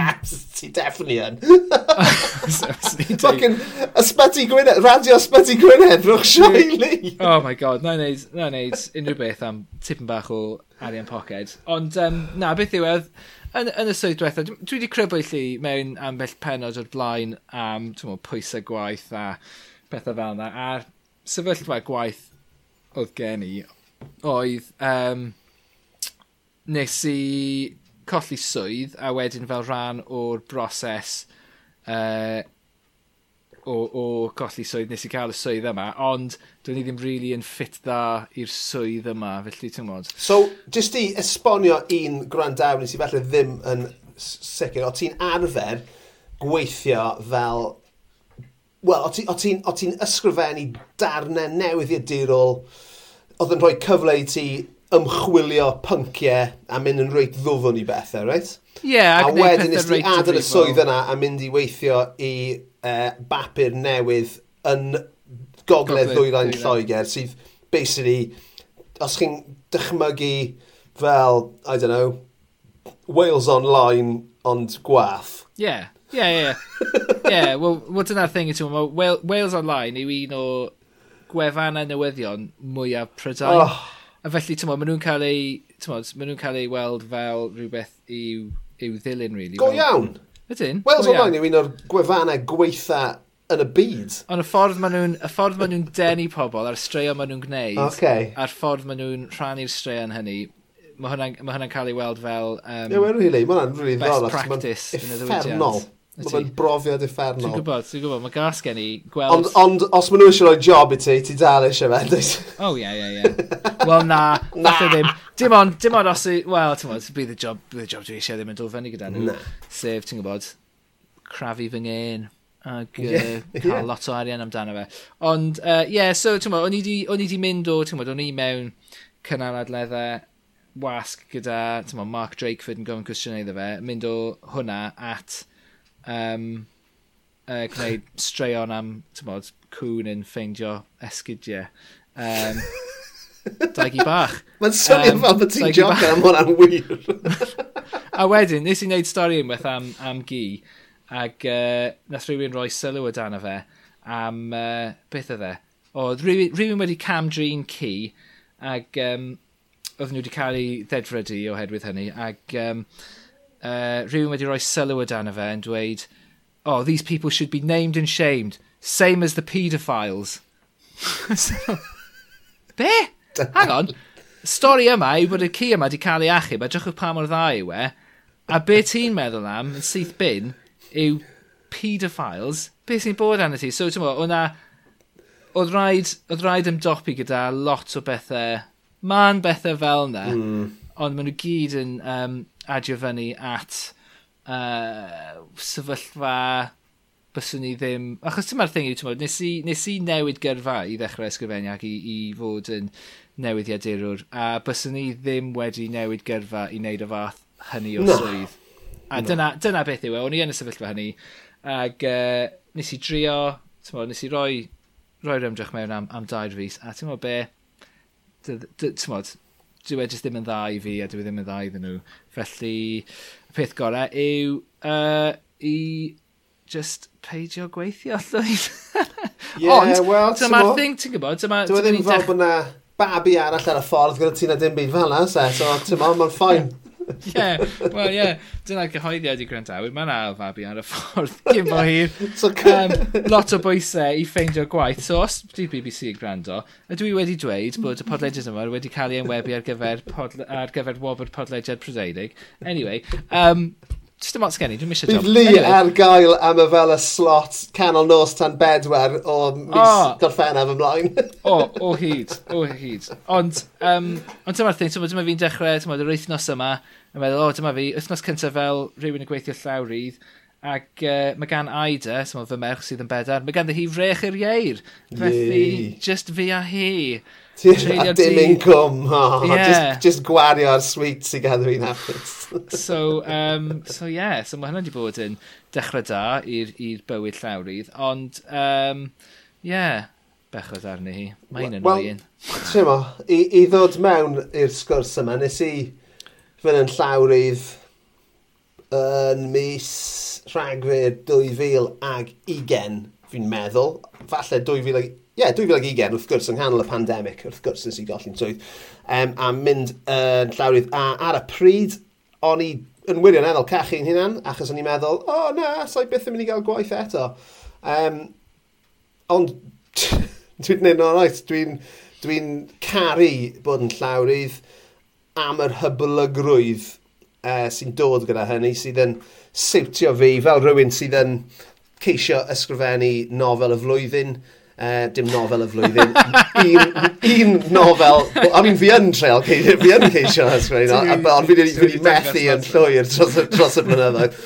Ti definitely yn. Fucking ysbyty Gwynedd, radio ysbyty Gwynedd, rwch Sioeli. oh my god, na i wneud, na i wneud unrhyw beth am tipyn bach o arian poced. Ond um, na, beth yw e, edd, yn, yn y swydd diwethaf, dwi wedi crybwyll lli mewn ambell penod o'r blaen am mo, pwysau gwaith a pethau fel yna. A'r sefyllfa gwaith oedd gen i oedd... Um, nes i colli swydd a wedyn fel rhan o'r broses uh, o, o colli swydd nes i cael y swydd yma, ond dwi'n i ddim really yn ffit dda i'r swydd yma, felly ti'n modd. So, jyst i esbonio un gwrandawn sydd felly ddim yn sicr, o ti'n arfer gweithio fel... Wel, o ti'n ti, o ti ysgrifennu darnau newydd i'r dirol oedd yn rhoi cyfle i ti ymchwilio pynciau a mynd yn reit ddwfwn i bethau, reit? Ie, yeah, a wedyn nes ti adael y swydd yna a mynd i weithio i uh, bapur newydd yn gogledd ddwyrain Lloegr, sydd basically, os chi'n dychmygu fel, I don't know, Wales Online, ond gwath. Ie, ie, ie, ie. Yeah. yeah, well, well dyna'r thing yw, Wales Online yw un o gwefannau newyddion mwyaf prydau. Oh A felly, tymod, maen nhw'n cael ei, tymod, maen nhw'n cael ei weld fel rhywbeth i'w, i'w ddilyn, really. Go fel... iawn! Ydyn? Wales Online yw un o'r gwefannau gweitha yn y byd. Ond y ffordd maen nhw'n, y ffordd maen nhw'n denu pobl a'r straeon maen nhw'n gwneud, okay. a'r ffordd maen nhw'n rhannu'r straeon hynny, mae hwnna'n ma hwnna cael ei weld fel... Um, yeah, well, really, mae hwnna'n really best ddol, practice yn y ddiwydiant. Effernol. Mae'n brofiad effernol. Ti'n gwybod, ti'n gwybod, mae gas gen i gweld... Ond, ond os maen nhw eisiau rhoi job i ti, ti dal eisiau fe, dweud? O, ie, ie, ie. Wel, na, na. ddim. Dim ond, dim ond os i... Wel, ti'n gwybod, bydd y job, bydd y job dwi eisiau ddim yn dod fyny gyda nhw. Na. Sef, ti'n gwybod, crafu fy nghen ac yeah, uh, cael yeah. lot o arian amdano fe. Ond, ie, uh, yeah, so, ti'n gwybod, o'n i di mynd o, ti'n gwybod, o'n i mewn cynnal adleddau wasg gyda, ti'n gwybod, Mark Drakeford yn gofyn cwestiynau iddo fe, mynd o hwnna at um, uh, gwneud straeon am, ti'n bod, cwn yn ffeindio esgidiau. Um, daigi bach. Mae'n swnio um, fel bod ti'n joc am hwnna'n wir. a wedyn, nes i wneud stori unwaith am, am gi, ac uh, nath rhywun roi sylw o dan fe am uh, beth oedd e. Oedd rhywun, rhywun wedi camdrin ci, ac um, oedd nhw wedi cael ei ddedfrydu oherwydd hynny, ac um, uh, rhywun wedi rhoi sylw dan fe yn dweud, oh, these people should be named and shamed, same as the paedophiles. so, be? Hang on. Stori yma yw bod y ci yma wedi cael ei achub, a drachwch pa mor dda yw e. A be ti'n meddwl am, yn syth bin, yw paedophiles. Be sy'n bod arno ti? So, ti'n meddwl, o'na... Oedd rhaid, oedd rhaid ymdopi gyda lot o bethau... Ma'n bethau fel yna, mm. ond maen nhw gyd yn um, adio fyny at uh, sefyllfa byswn ni ddim... Achos dyma'r thing yw, tymod, nes, i, nes i newid gyrfa i ddechrau ysgrifennu ac i, i fod yn newyddiadurwr, a byswn ni ddim wedi newid gyrfa i wneud y fath hynny o no. swydd. A no. dyna, dyna beth yw e, o'n i yn y sefyllfa hynny, ac uh, nes i drio, tymod, nes i roi, roi'r ymdrech mewn am, am dair fus, a ti'n meddwl be, ti'n meddwl, dyw e jyst ddim yn dda i fi a dyw e ddim yn dda iddyn nhw. Felly, y peth gorau yw uh, i just peidio gweithio llwyd. yeah, Ond, well, dyma'r thing ti'n gwybod, dyma... Dyw e ddim fel bod na babi arall ar y ffordd gyda ti na dim byd fel na, se. So, ti'n ma'n ffain. Ie, wel ie, dyna'r cyhoeddiad i gwrandawyr, mae'n ail fabi ar y ffordd, gyn bo hir. so, um, lot o bwysau i ffeindio gwaith, so os di BBC yn gwrando, ydw i wedi dweud bod y podlediad yma wedi cael ei enwebu ar gyfer, podle, ar gyfer wobr podlediad Prydeinig. Anyway, um, Just dim ots gen i, dwi'n misio job. Bydd Lee anyway. ar gael am y fel y slot canol nos tan bedwar o mis oh. gorffennaf ymlaen. o, o hyd, o hyd. Ond, um, ond dyma'r thing, dyma fi'n dechrau, dyma yr wythnos yma, yn meddwl, o, dyma fi, wythnos cyntaf fel rhywun yn gweithio llawrydd, ac uh, mae gan Aida, sy'n fy merch sydd yn bedar, mae ganddi hi frech i'r ieir. Felly, just fi a hi A dim incwm. Oh, yeah. just, just gwario ar sweet sy'n gadw fi'n hapus. so, um, so yeah, so mae hynny wedi bod yn dechrau da i'r bywyd llawrydd, ond, um, yeah, bechod arni hi. Mae hyn yn well, well Ti'n mo, i, i ddod mewn i'r sgwrs yma, nes i fynd yn llawrydd yn mis Rhagfyr 2020, fi'n meddwl. Falle 2021 ie, yeah, 2020 wrth gwrs yng nghanol y pandemig, wrth gwrs nes i golli'n swydd, um, a mynd yn uh, llawrydd. A ar y pryd, o'n i yn wirioneddol cachu'n hunan, achos o'n i'n meddwl, o oh, na, sa'i byth yn mynd i gael gwaith eto. Um, ond dwi'n neud o'n oes, dwi'n dwi, caru bod yn llawrydd am yr hyblygrwydd uh, sy'n dod gyda hynny, sydd yn siwtio fi fel rhywun sydd yn ceisio ysgrifennu nofel y flwyddyn, Uh, dim nofel y flwyddyn. un, un nofel. O'n i'n fi yn treol, fi yn ceisio ysgrifennu, ond fi wedi methu yn llwyr dros, dros y blynyddoedd.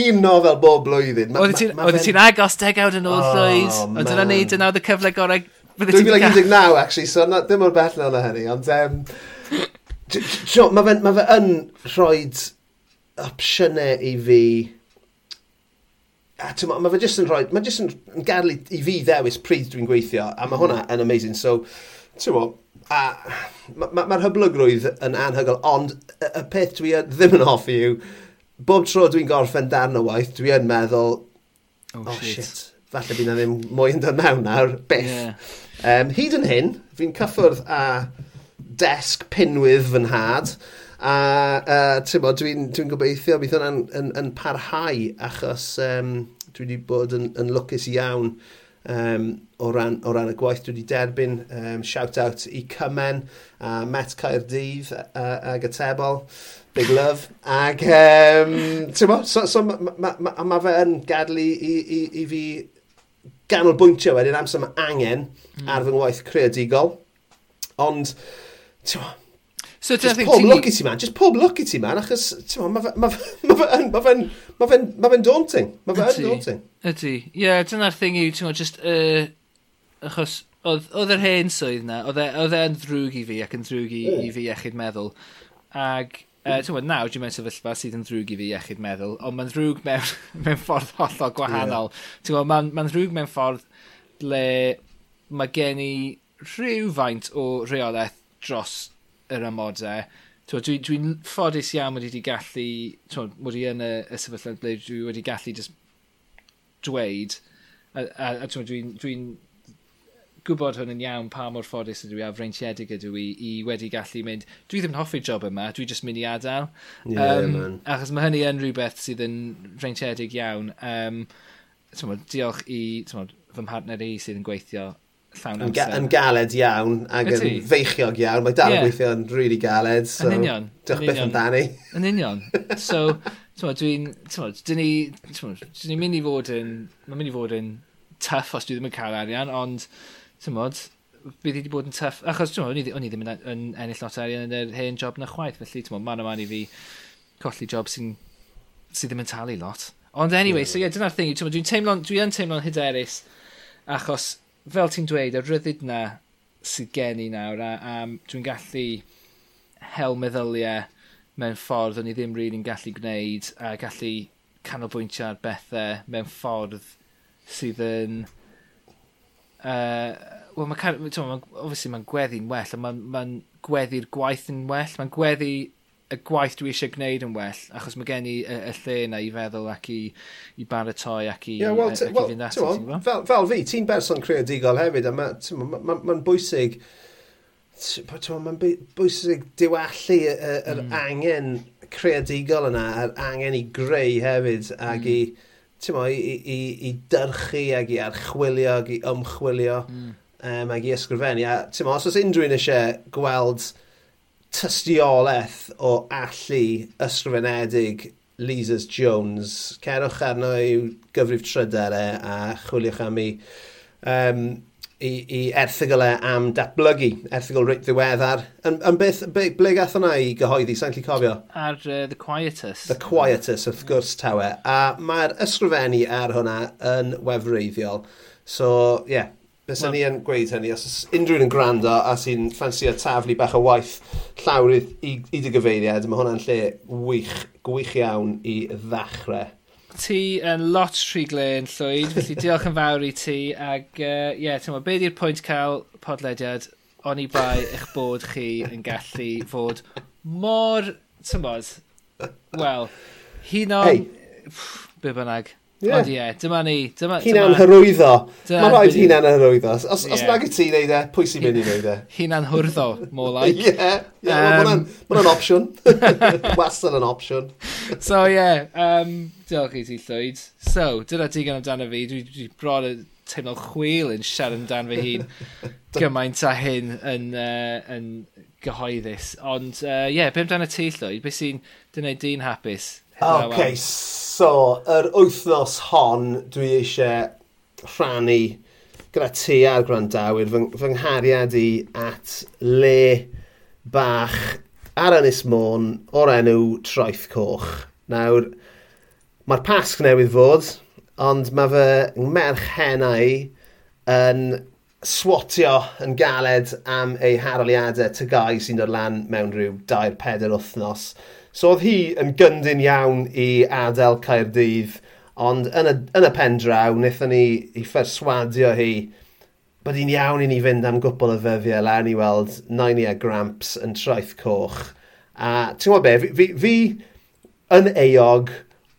Un nofel bob blwyddyn. Oeddet ti'n agos degawd yn ôl llwyd, ond dyna ni, dyna oedd y cyfle gorau. 2019, actually, so na, dim o'r bell na hynny, ond... Um, mae fe, ma fe yn rhoi opsiynau i fi a ma, mae fe jyst yn rhoi, mae jyst yn, yn gadw i fi ddewis pryd dwi'n gweithio, a mae hwnna mm. yn amazing, so, ti'n mo, a mae'r ma, ma hyblygrwydd yn anhygol, ond y, y peth dwi ddim yn hoffi yw, bob tro dwi'n gorffen darn o waith, dwi yn meddwl, oh, oh shit. shit, falle bydd na ddim mwy yn dod mewn nawr, beth. Yeah. Um, hyd yn hyn, fi'n cyffwrdd a desg pinwydd fy nhad, A, uh, tymod, dwi'n dwi, dwi gobeithio, bydd hwnna'n yn, yn parhau achos um, dwi wedi bod yn, yn lwcus iawn um, o, ran, o ran y gwaith dwi wedi derbyn. Um, Shout-out i Cymen, a Met Caerdydd uh, ag y Tebol. Big love. Ac, um, ti'n mo, so, so mae ma, ma, ma fe yn gadlu i, i, i fi ganolbwyntio wedyn amser mae angen mm. ar fy ngwaith creadigol. Ond, ti'n mo, So just pob look i ti man, just pob look i ti man, achos mae ma, ma, ma, ma fe daunting. Mae fe'n daunting. Ydy. Ie, yeah, dyna'r thing yw, ti'n just, uh, achos oedd yr hen swydd na, e, oedd e'n ddrwg i fi ac yn ddrwg i, yeah. i fi iechyd meddwl. ag, Uh, ti'n gwybod, nawr dwi'n mewn sefyllfa sydd yn ddrwg i fi iechyd meddwl, ond mae'n ddrwg mewn, mewn ffordd hollol gwahanol. Yeah. Ti'n gwybod, mae'n ma ddrwg mewn ffordd ble mae gen i rhyw faint o reolaeth dros yr amodau. Dwi'n dwi, ffodus iawn wedi wedi gallu, wedi yn y, y sefyllfa ble dwi wedi gallu just dweud, a, a, a dwi'n dwi gwybod hwn yn iawn pa mor ffodus ydw i a freintiedig ydw i i wedi gallu mynd, dwi ddim yn hoffi'r job yma, dwi jyst mynd i adael. Yeah, um, man. Achos mae hynny yn rhywbeth sydd yn freintiedig iawn. Um, tywod, diolch i tywod, fy mhartner i sydd yn gweithio llawn amser. Yn, galed iawn, ac yn feichiog iawn. Mae dal yn yeah. gweithio yn really galed, so yn diolch byth amdani. Yn union. So, dwi'n... Dyn ni... Dyn ni'n mynd i fod yn... Mae'n mynd i fod yn tuff os dwi ddim yn cael arian, ond... Tymod, bydd i wedi bod yn tuff. Achos, ti'n o'n i ddim yn, yn ennill lot arian yn yr hen job na chwaith, felly, ti'n ma'n o man i fi colli job sy'n sy ddim yn talu lot. Ond anyway, yeah. so ie, yeah, dyna'r thing, dwi'n teimlo'n, dwi teimlo hyderus achos fel ti'n dweud, y ryddid na sydd gen i nawr, a, a dwi'n gallu hel meddyliau mewn ffordd o'n i ddim rili'n really gallu gwneud, a gallu canolbwyntio ar bethau mewn ffordd sydd yn... Uh, Wel, mae, obviously mae'n gweddi'n well, a mae'n ma, gweddi'r gwaith yn well, mae'n gweddi y gwaith dwi eisiau gwneud yn well, achos mae gen i y, y lle yna i feddwl ac i, i baratoi ac i, yeah, well, ac well, i fynd ati. Fel, fel fi, ti'n berson creadigol hefyd, a mae'n ma, ma, ma bwysig mae'n bwysig diwallu yr mm. angen creadigol yna, yr angen i greu hefyd, ac mm. i, mo, i, i, i dyrchu ac i archwilio ac i ymchwilio mm. um, ac i ysgrifennu. A, mo, os oes unrhyw un eisiau gweld tystiolaeth o allu ysgrifenedig Lises Jones. Cerwch arno i'w gyfrif tryderau a chwiliwch am i, um, i, i erthigolau e am datblygu, erthigol reit ddiweddar. Yn, yn beth, ble, ble gath hwnna i gyhoeddi, sa'n lli cofio? Ar uh, The Quietus. The Quietus, wrth gwrs tawe. A mae'r ysgrifennu ar hwnna yn wefreiddiol. So, ie, yeah, Bys ni yn gweud hynny, os unrhyw un yn gwrando a sy'n ffansio taflu bach o waith llawr i, i, dy gyfeiriad, mae hwnna'n lle wych, gwych iawn i ddechrau. Ti yn lot rhy yn llwyd, felly diolch yn fawr i ti. Ac ie, uh, yeah, ti'n meddwl, beth yw'r pwynt cael podlediad on i bai eich bod chi yn gallu fod mor, ti'n bod, wel, hyn o'n... Hey. Be bynnag. Yeah. Ond ie, yeah, dyma ni. Dyma, hi'n anhyrwyddo. Mae'n rhaid hunan hyrwyddo. Os, os, yeah. os nag y ti wneud e, pwy sy'n mynd i wneud e? Hunan hwrddo, more like. Ie, yeah, yeah, um, mae'n opsiwn. Wastad yn opsiwn. so ie, yeah, um, diolch i ti Llwyd. So, dyna ti gan amdano fi. Dwi, dwi bron y teimlo chwil yn siarad amdano fy hun gymaint a hyn yn, uh, yn gyhoeddus. Ond ie, uh, yeah, beth amdano ti Llwyd? Beth sy'n dyna di'n hapus? OK, okay, so, yr wythnos hon dwi eisiau rhannu gyda ti a'r gwrandawyr fy, fy nghariad i at le bach ar Ynys Môn o'r enw Troeth Coch. Nawr, mae'r pasg newydd fod, ond mae fy merch hennau yn swatio yn galed am ei haroliadau tygau sy'n dod lan mewn rhyw 2-4 wythnos. So oedd hi yn gyndyn iawn i adael Caerdydd, ond yn y, yn y pen draw, wnaethon ni i pherswadio hi bod hi'n iawn i ni fynd am gwbl y ddyddiau lan i weld Nainia Gramps yn traeth coch. A ti'n gwybod be, fi, fi, fi yn eog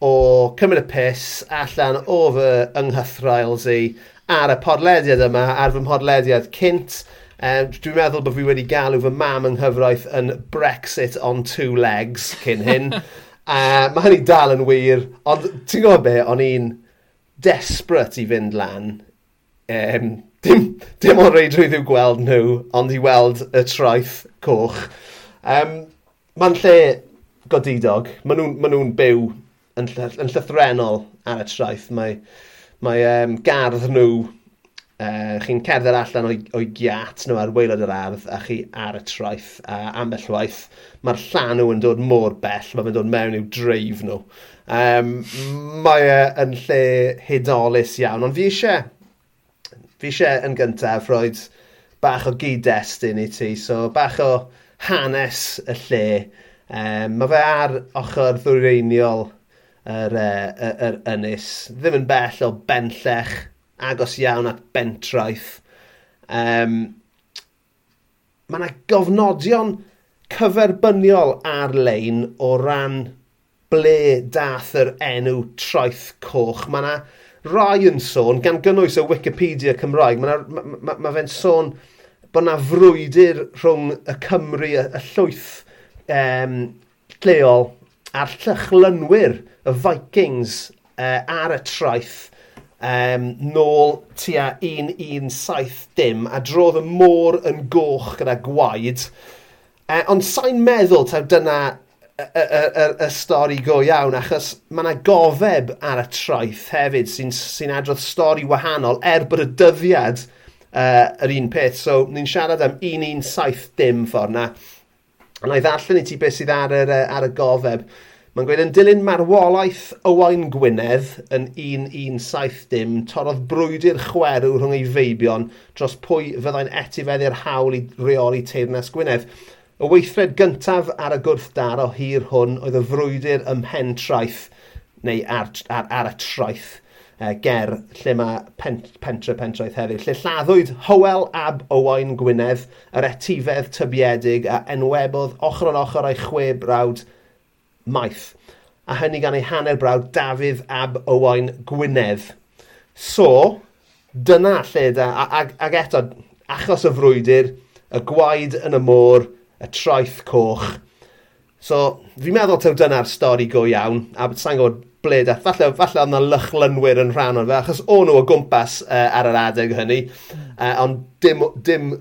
o cymryd y pus allan o fy ynghythrails i ar y podlediad yma, ar fy mhodlediad cynt. Um, dwi'n meddwl bod fi wedi galw fy mam yng nghyfraith yn Brexit on two legs cyn hyn. Uh, mae hynny dal yn wir, ond ti'n gwybod be, o'n i'n desperate i fynd lan. Um, dim, dim o'r reidrwydd i'w gweld nhw, ond i weld y traeth coch. Um, Mae'n lle godidog, maen nhw'n ma nhw byw yn, ll yn llythrenol ar y traeth. Mae Mae um, gardd nhw, uh, chi'n cerdded allan o'i, oi giat nhw ar weilod yr ardd a chi ar y traeth a ambell waith mae'r llan nhw yn dod mor bell, mae'n dod mewn i'w dreif nhw. Um, mae e yn lle hudolus iawn, ond fi eisiau, fi eisiau yn gyntaf roed bach o gyd-destun i ti, so bach o hanes y lle. Um, mae fe ar ochr ddwyreiniol yr, uh, yr ynys. Ddim yn bell o benllech, agos iawn at bentraeth. Um, mae yna gofnodion cyferbyniol ar-lein o ran ble dath yr enw traeth coch. Mae yna rai yn sôn, gan gynnwys y Wikipedia Cymraeg, mae ma, ma, ma fe'n sôn bod yna frwydr rhwng y Cymru, y, y llwyth um, lleol a'r llychlynwyr y Vikings uh, ar y traeth um, nôl tua 1-1-7 dim a drodd y môr yn goch gyda gwaed. Uh, ond sa'n meddwl taw dyna y, y, y, y stori go iawn, achos mae yna gofeb ar y traeth hefyd sy'n sy, adrodd stori wahanol er bod y dyddiad uh, yr un peth. So, ni'n siarad am 1170 ffordd na. A na i ddarllen i ti beth sydd ar, yr, ar y gofeb. Mae'n gweud yn dilyn marwolaeth Owain Gwynedd yn 1175, torodd brwydr chwerw rhwng ei feibion dros pwy fyddai'n etifeddu'r hawl i reoli teirnas Gwynedd. Y weithred gyntaf ar y gwrthdar o hir hwn oedd y frwydr ym Mhen Traeth, neu ar, ar, ar y traeth, uh, ger lle mae pent, pentre pentraeth heddiw, lle lladdwyd Howel ab Owain Gwynedd, yr etifedd tybiedig a enwebodd ochr yn ochr a'i chwe brawd maith. A hynny gan ei hanner brawd Dafydd Ab Owain Gwynedd. So, dyna lle da, ag, ag eto, achos y frwydr, y gwaed yn y môr, y traeth coch. So, fi'n meddwl taw dyna'r stori go iawn, a sa'n gwybod ble da. Falle, falle oedd yna lychlynwyr yn rhan o'n fe, achos o'n nhw o gwmpas uh, ar yr adeg hynny, uh, ond dim, dim,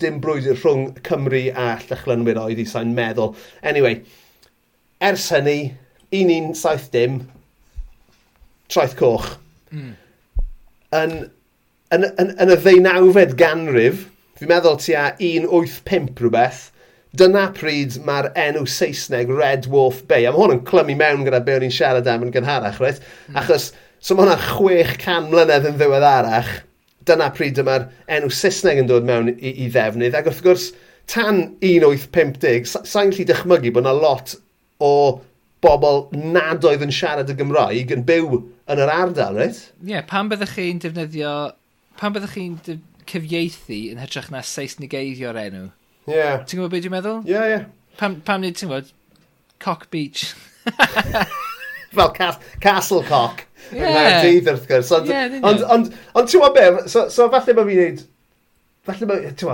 dim brwydr rhwng Cymru a llychlynwyr oedd i sa'n meddwl. Anyway, ers hynny, 1170, traeth coch. Mm. Yn, yn, yn, yn, y ddeunawfed ganrif, fi'n meddwl tua 185 rhywbeth, dyna pryd mae'r enw Saesneg Red Wolf Bay, a mae hwn yn clymu mewn gyda be o'n i'n siarad am yn gynharach, right? Mm. Achos, so mae hwnna 600 mlynedd yn ddiweddarach, dyna pryd dyma'r enw Saesneg yn dod mewn i, i ddefnydd, ac wrth gwrs, tan 1850, sa'n lli dychmygu bod yna lot o bobl nad oedd yn siarad y Gymraeg yn byw yn yr ardal, reit? Ie, yeah, pan byddwch chi'n defnyddio... Pan byddwch chi'n cyfieithu yn hytrach na Saesnigeiddio'r enw? Ie. Yeah. Ti'n gwybod beth dwi'n meddwl? Ie, yeah, ie. Yeah. Pam, pam nid ti'n gwybod? Cock Beach. Fel cas Castle Cock. Ie. Yeah. Dydd, wrth gwrs. Ond, yeah, ond, ond, ond ti'n gwybod beth? So, so falle bod fi'n neud Falle mae, ti'n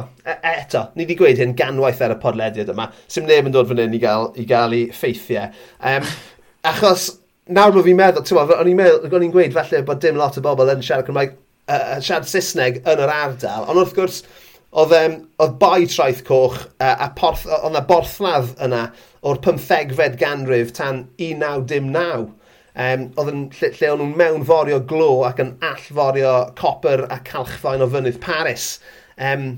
eto, ni wedi gweud hyn ganwaith ar y podlediad yma. sy'n neb yn dod fan hyn i gael, i gael i ffeithiau. Um, achos, nawr mae fi'n meddwl, ti'n o'n i'n meddwl, o'n i'n gweud falle bod dim lot o bobl yn siarad Cymraeg, uh, siarad Saesneg yn yr ardal. Ond wrth gwrs, oedd, um, oedd bai traeth coch uh, a porth, oedd na borthladd yna o'r 15fed ganrif tan 1909. Um, oedd yn lle, lle o'n nhw'n mewnforio glo ac yn allforio copr a calchfaen o fynydd Paris. Um,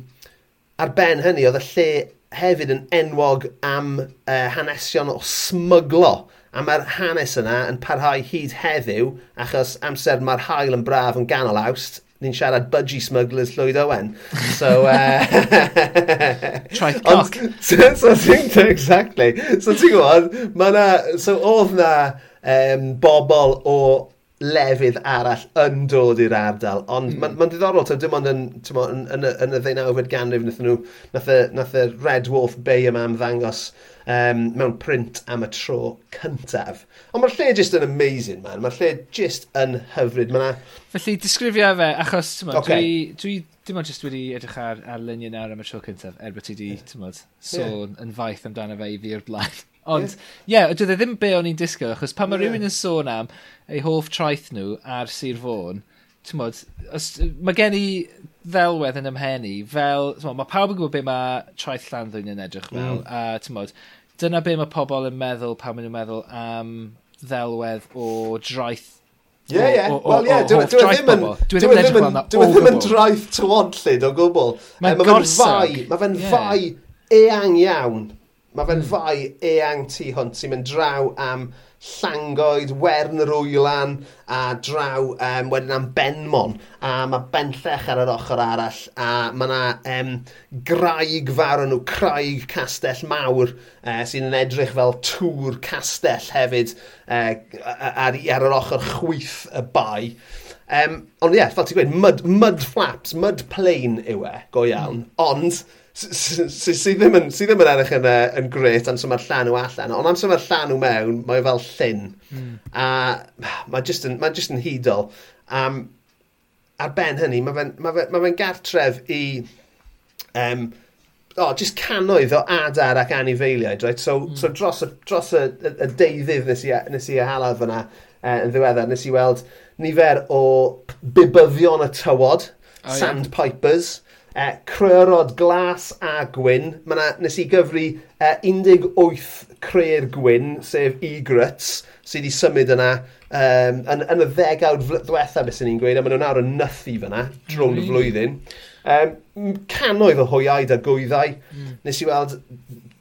ar ben hynny, oedd y lle hefyd yn enwog am uh, hanesion o smyglo. A mae'r hanes yna yn parhau hyd heddiw, achos amser mae'r hael yn braf yn ganol awst, ni'n siarad budgie smugglers Llywyd Owen. So, uh... Traeth cock. so, so think, exactly. So ti'n gwybod, mae na, so oedd na um, bobl o lefydd arall yn dod i'r ardal. Ond mm. mae'n ma diddorol, ta, dim ond yn, mo, yn, yn, yn y ddeunawfed ganrif nath, nhw, nath, y, nath y Red Wolf Bay yma am ddangos um, mewn print am y tro cyntaf. Ond mae'r lle just yn amazing, man. Mae'r lle just yn hyfryd. Mae'na... Felly, disgrifio fe, achos ma, okay. dwi, dwi dim ond jyst wedi edrych ar, ar luniau nawr am y tro cyntaf, er bod ti wedi yeah. sôn yeah. yn faith amdano fe i fi o'r blaen. Ond, ie, yeah. yeah, dydw ddim be o'n i'n disgo, achos pan mae yeah. rhywun yn sôn am eu hoff traeth nhw ar Sir Fôn, mod, os, mae gen i ddelwedd yn ymhenni, fel, mod, mae pawb yn gwybod be mae traeth Llanddwyn yn edrych fel, mm. a mod, dyna be mae pobl yn meddwl pan maen nhw'n meddwl am ddelwedd o draeth Ie, ie. Wel, ie, dwi e- e ddim yn... Dwi e ddim yn draeth tywodllyd o gwbl. Mae'n gorsaw. Mae fe'n fai eang iawn Mae fe'n fai eang tu hwnt sy'n mynd draw am llangoed, wern yr wylan a draw um, wedyn am Benmon a mae Benllech ar yr ochr arall a mae yna um, graig fawr yn nhw, craig castell mawr uh, sy'n edrych fel tŵr castell hefyd uh, ar, ar yr ochr chwyth y bai. Um, ond ie, yeah, fel ti'n gweud, mud, mud flaps, mud plain yw e, go iawn. Mm. Ond sydd ddim yn, sy ddim yn edrych yn, yn gret am sy'n mae'r llanw allan, ond am sy'n mae'r llanw mewn, mae fel llyn. Mm. A mae jyst yn, mae just yn hudol. Um, ar ben hynny, mae fe'n ma fe, ma fe gartref i... Um, oh, just canoedd o adar ac anifeiliaid, right? So, mm. so dros, y, dros y, y, y deuddydd nes i, nes i halaf yna uh, yn ddiweddar, nes i weld nifer o bibyddion y tywod, oh, sandpipers, yeah. E, uh, cryrod glas a gwyn. Mae nes i gyfru e, uh, 18 creu'r gwyn, sef egrets, sydd wedi symud yna um, yn, yn y ddegawd ddiwetha beth sy'n ni'n gweud, a maen nhw nawr yn nythu fyna drwy'n y flwyddyn. Um, canoedd o hwyaid a gwyddau. Mm. Nes i weld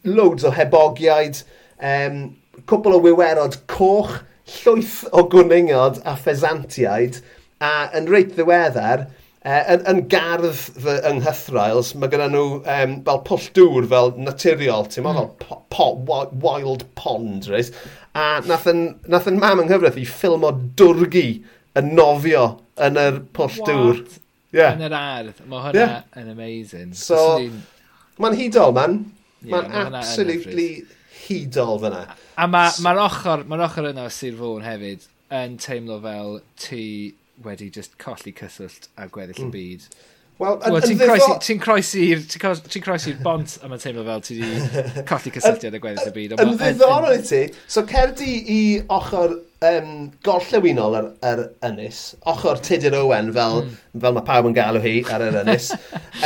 loads o hebogiaid, um, cwbl o wywerod coch, llwyth o gwningod a ffesantiaid, a yn reit ddiweddar, yn, yn gardd fy ynghythrails, mae gyda nhw um, fel pwll dŵr fel naturiol, ti'n mm. fel po, po, wild pond, reis. A nath yn, nath yn mam yng Nghyfraith i ffilm o dwrgi yn nofio yn yr pwll dŵr. Yeah. Yn yr ardd. Mae hwnna yeah. yn amazing. So, mae'n hudol, man. Yeah, Mae'n ma absolutely hudol fyna. A, a mae'r ma ochr, ma ochr yna o Sir Fôn hefyd yn teimlo fel ti wedi just colli cyswllt a gweddill y mm. byd. Wel, well, ti'n croesi'r ti'n croesi'r bont a mae'n teimlo fel ti wedi colli cysylltiad a gweddill y byd. Yn ddiddorol i ti, so cerdi i ochr um, gorllewinol yr, yr ynys, ochr Tudur Owen fel, mm. fel mae pawb yn galw hi ar yr ynys.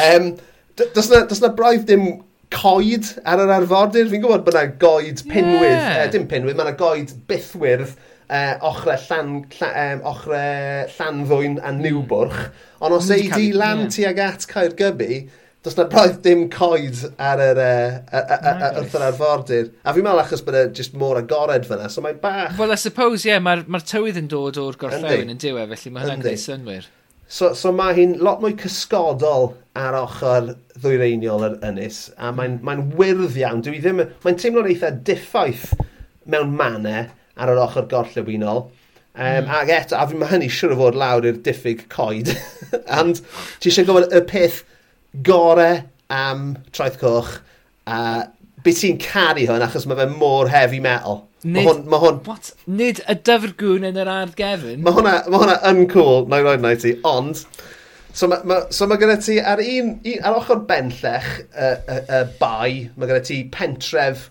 um, does, na, na braidd dim coed ar yr arfordir? Fi'n gwybod bod yna goed pinwydd, yeah. eh, dim pinwydd, mae yna goed bythwyrdd uh, ochrau llan, lla, um, ochre Llanddwyn a Niwbwrch. Ond os ei di lan yeah. tuag at Caergybi, does na braidd dim coed ar yr wrth yr arfordir. A fi'n meddwl achos bod e just mor agored fyna, so mae'n bach... Well, I suppose, ie, yeah, mae'r ma tywydd yn dod o'r gorllewin yn diwe, felly mae hynny'n gwneud synwyr. So, so mae hi'n lot mwy cysgodol ar ochr ddwyreiniol yr ynys, a mae'n mm. mae wyrdd iawn. Dwi ddim... Mae'n teimlo'n eitha diffaith mewn mannau, ar yr ochr gorllewinol. Um, mm. Ac eto, a fi mae hynny siŵr o fod lawr i'r diffyg coed. And ti eisiau gofyn y peth gore am traeth coch a beth ti'n caru hwn achos mae fe mor heavy metal. Nid, ma hwn, ma hwn, what? Nid y dyfrgwn yn yr ardd gefn? Mae hwnna, ma hwnna yn cool, na i roed na i ti, ond... So mae ma, so ma gyda ti ar un, un ar ochr benllech y uh, uh, uh, bai, mae gyda ti pentref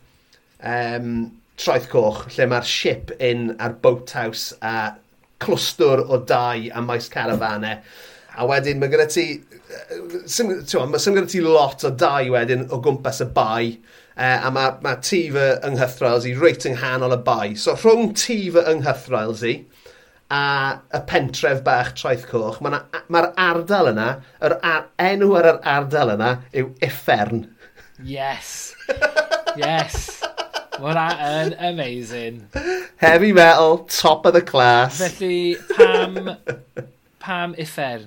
um, Traeth Coch, lle mae'r ship in a'r boathouse a clwstwr o dau a maes carafanau. A wedyn mae gyda ti, sym, mae sym gyda ti lot o dau wedyn o gwmpas y bai. Uh, a mae, ma tŷ fy yng i reit yng nghanol y bai. So rhwng tŷ fy yng i a y pentref bach traeth coch, mae'r ma, ardal yna, yr ar, enw ar yr ardal yna yw Iffern. Yes. Yes. Mae hwnna yn amazing. Heavy metal, top of the class. Felly, pam, pam uffern?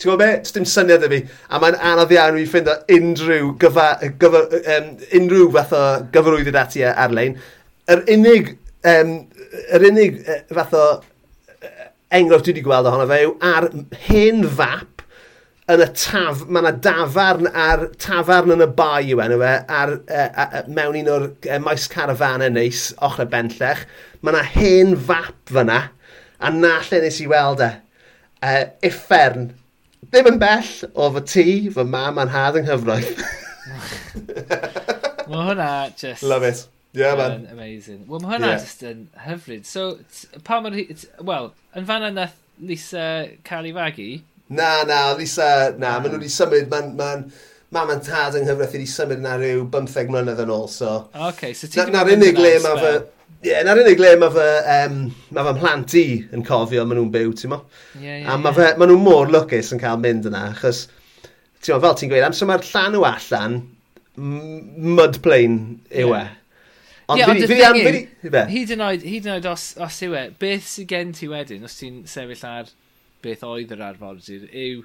Ti'n gwybod be? Does dim syniad i fi. A mae'n anodd iawn i ffrind o unrhyw, gyfa, gyfa, um, unrhyw fath o gyfarwydd i dati ar-lein. Yr unig, um, yr unig uh, fath o enghraifft dwi wedi gweld ohono fe yw ar hen fap yn y taf, mae yna dafarn ar tafarn yn y bai yw enw e, ar, e, e, e mewn un o'r e, maes carafanau neis, ochr y benllech. Mae yna hen fap fyna, a na lle nes i weld e. e effern, ddim yn bell o fy tŷ, fy mam a'n had yng Nghyfroedd. Mae hwnna just... Love it. Yeah, man. Amazing. Wel, mae hwnna yeah. just yn hyfryd. So, pa mor... Wel, yn fanna nath Lisa cael ei fagu, Na, na, Lisa, isa, na, maen nhw wedi symud, ma'n, ma'n, mam yn tad yng Nghyfraith wedi symud yna rhyw 15 mlynedd yn ôl, so... Okay, so ti Na'r unig le mae fy... Ie, yeah, na'r unig le mae fy, um, mae fy mhlant i yn cofio maen nhw'n byw, ti'n mo? Yeah, yeah, a mae yeah. maen nhw mor lwcus yn cael mynd yna, achos, ti'n mo, fel ti'n gweud, amser mae'r llanw allan, mud plane yw e. Yeah. Ond fi ond y thing yw, hyd yn oed, hyd yn oed os, os yw e, beth sydd gen ti wedyn os ti'n sefyll ar beth oedd yr arfordir yw,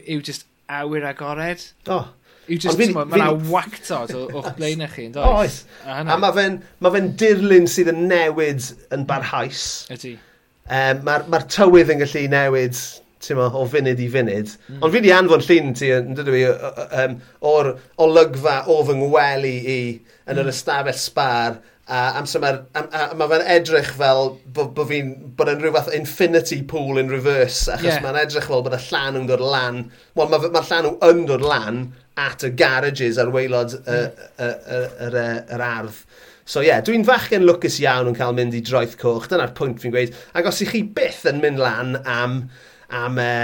yw just awyr agored. O. Oh. Yw just, mae'n ma wactod o, o'ch blaen chi, yn? Oes. A, a mae fe'n ma fe dirlun sydd yn newid yn barhaus. Ydy. Um, Mae'r ma tywydd yn gallu newid ma, o funud i funud. Mm. Ond fi di anfon llun ti, yn dydw i, um, o'r olygfa o fy ngwely i yn mm. yr ystafell sbar A amser mae'r... A, a, mae fe'n edrych fel bod bo fi'n... Bod yn rhyw fath infinity pool in reverse, achos yeah. mae'n edrych fel bod y llan yn dod lan... Wel, mae'r ma llan yn dod lan at y garages ar weilod yr mm. ardd. So ie, yeah, dwi'n fachgen lwcus iawn yn cael mynd i droeth coch, dyna'r pwynt fi'n gweud. Ac os i chi byth yn mynd lan am, am, e,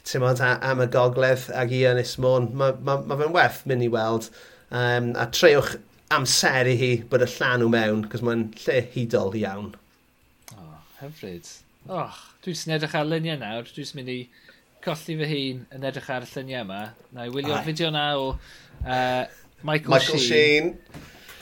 uh, mod, am y gogledd ag i Ynys Môn, mae ma, ma, ma fe'n werth mynd i weld. Um, a treuwch amseru hi bod y llanw mewn, cos mae'n lle hudol iawn. O, oh, hyfryd. Och, dwi'n jyst yn edrych ar luniau nawr, dwi'n jyst mynd i colli fy hun yn edrych ar y lluniau yma. Na i wylio'r fideo na o uh, Michael, Michael Sheen. Sheen.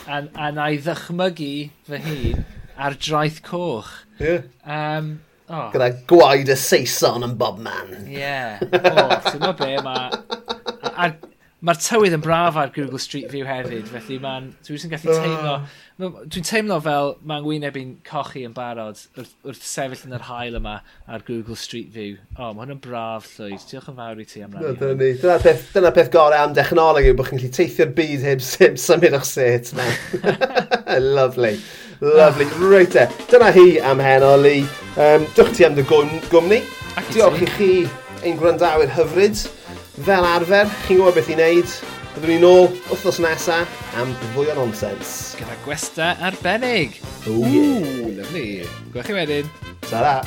A, a na i ddychmygu fy hun ar draeth coch. Yeah. Um, oh. Gyda gwaed y Saeson yn bob man. Ie. Yeah. O, ti'n be, mae... Mae'r tywydd yn braf ar Google Street View hefyd, felly mae'n... Dwi'n gallu teimlo... Ah. Dwi'n teimlo fel mae'n wyneb i'n cochi yn barod wrth, wrth sefyll yn yr hael yma ar Google Street View. O, oh, mae hwn yn braf llwyd. Diolch yn fawr i ti am rannu. Dyna ni. Dyna peth, dyna peth gorau am dechnoleg yw bod chi'n gallu teithio'r byd heb symud o'ch set. Lovely. Lovely. Reit e. Dyna hi am heno, Lee. Um, Dwch ti am dy gwmni. Diolch i chi ein gwrandawyr hyfryd. Fel arfer, chi'n gwybod beth i wneud. Byddwn ni nôl wythnos nesaf am fwy o nonsens. Gyda gwesta arbennig. Ooh, yeah. Ooh, lyfni. Gwech chi wedyn. Ta-ra.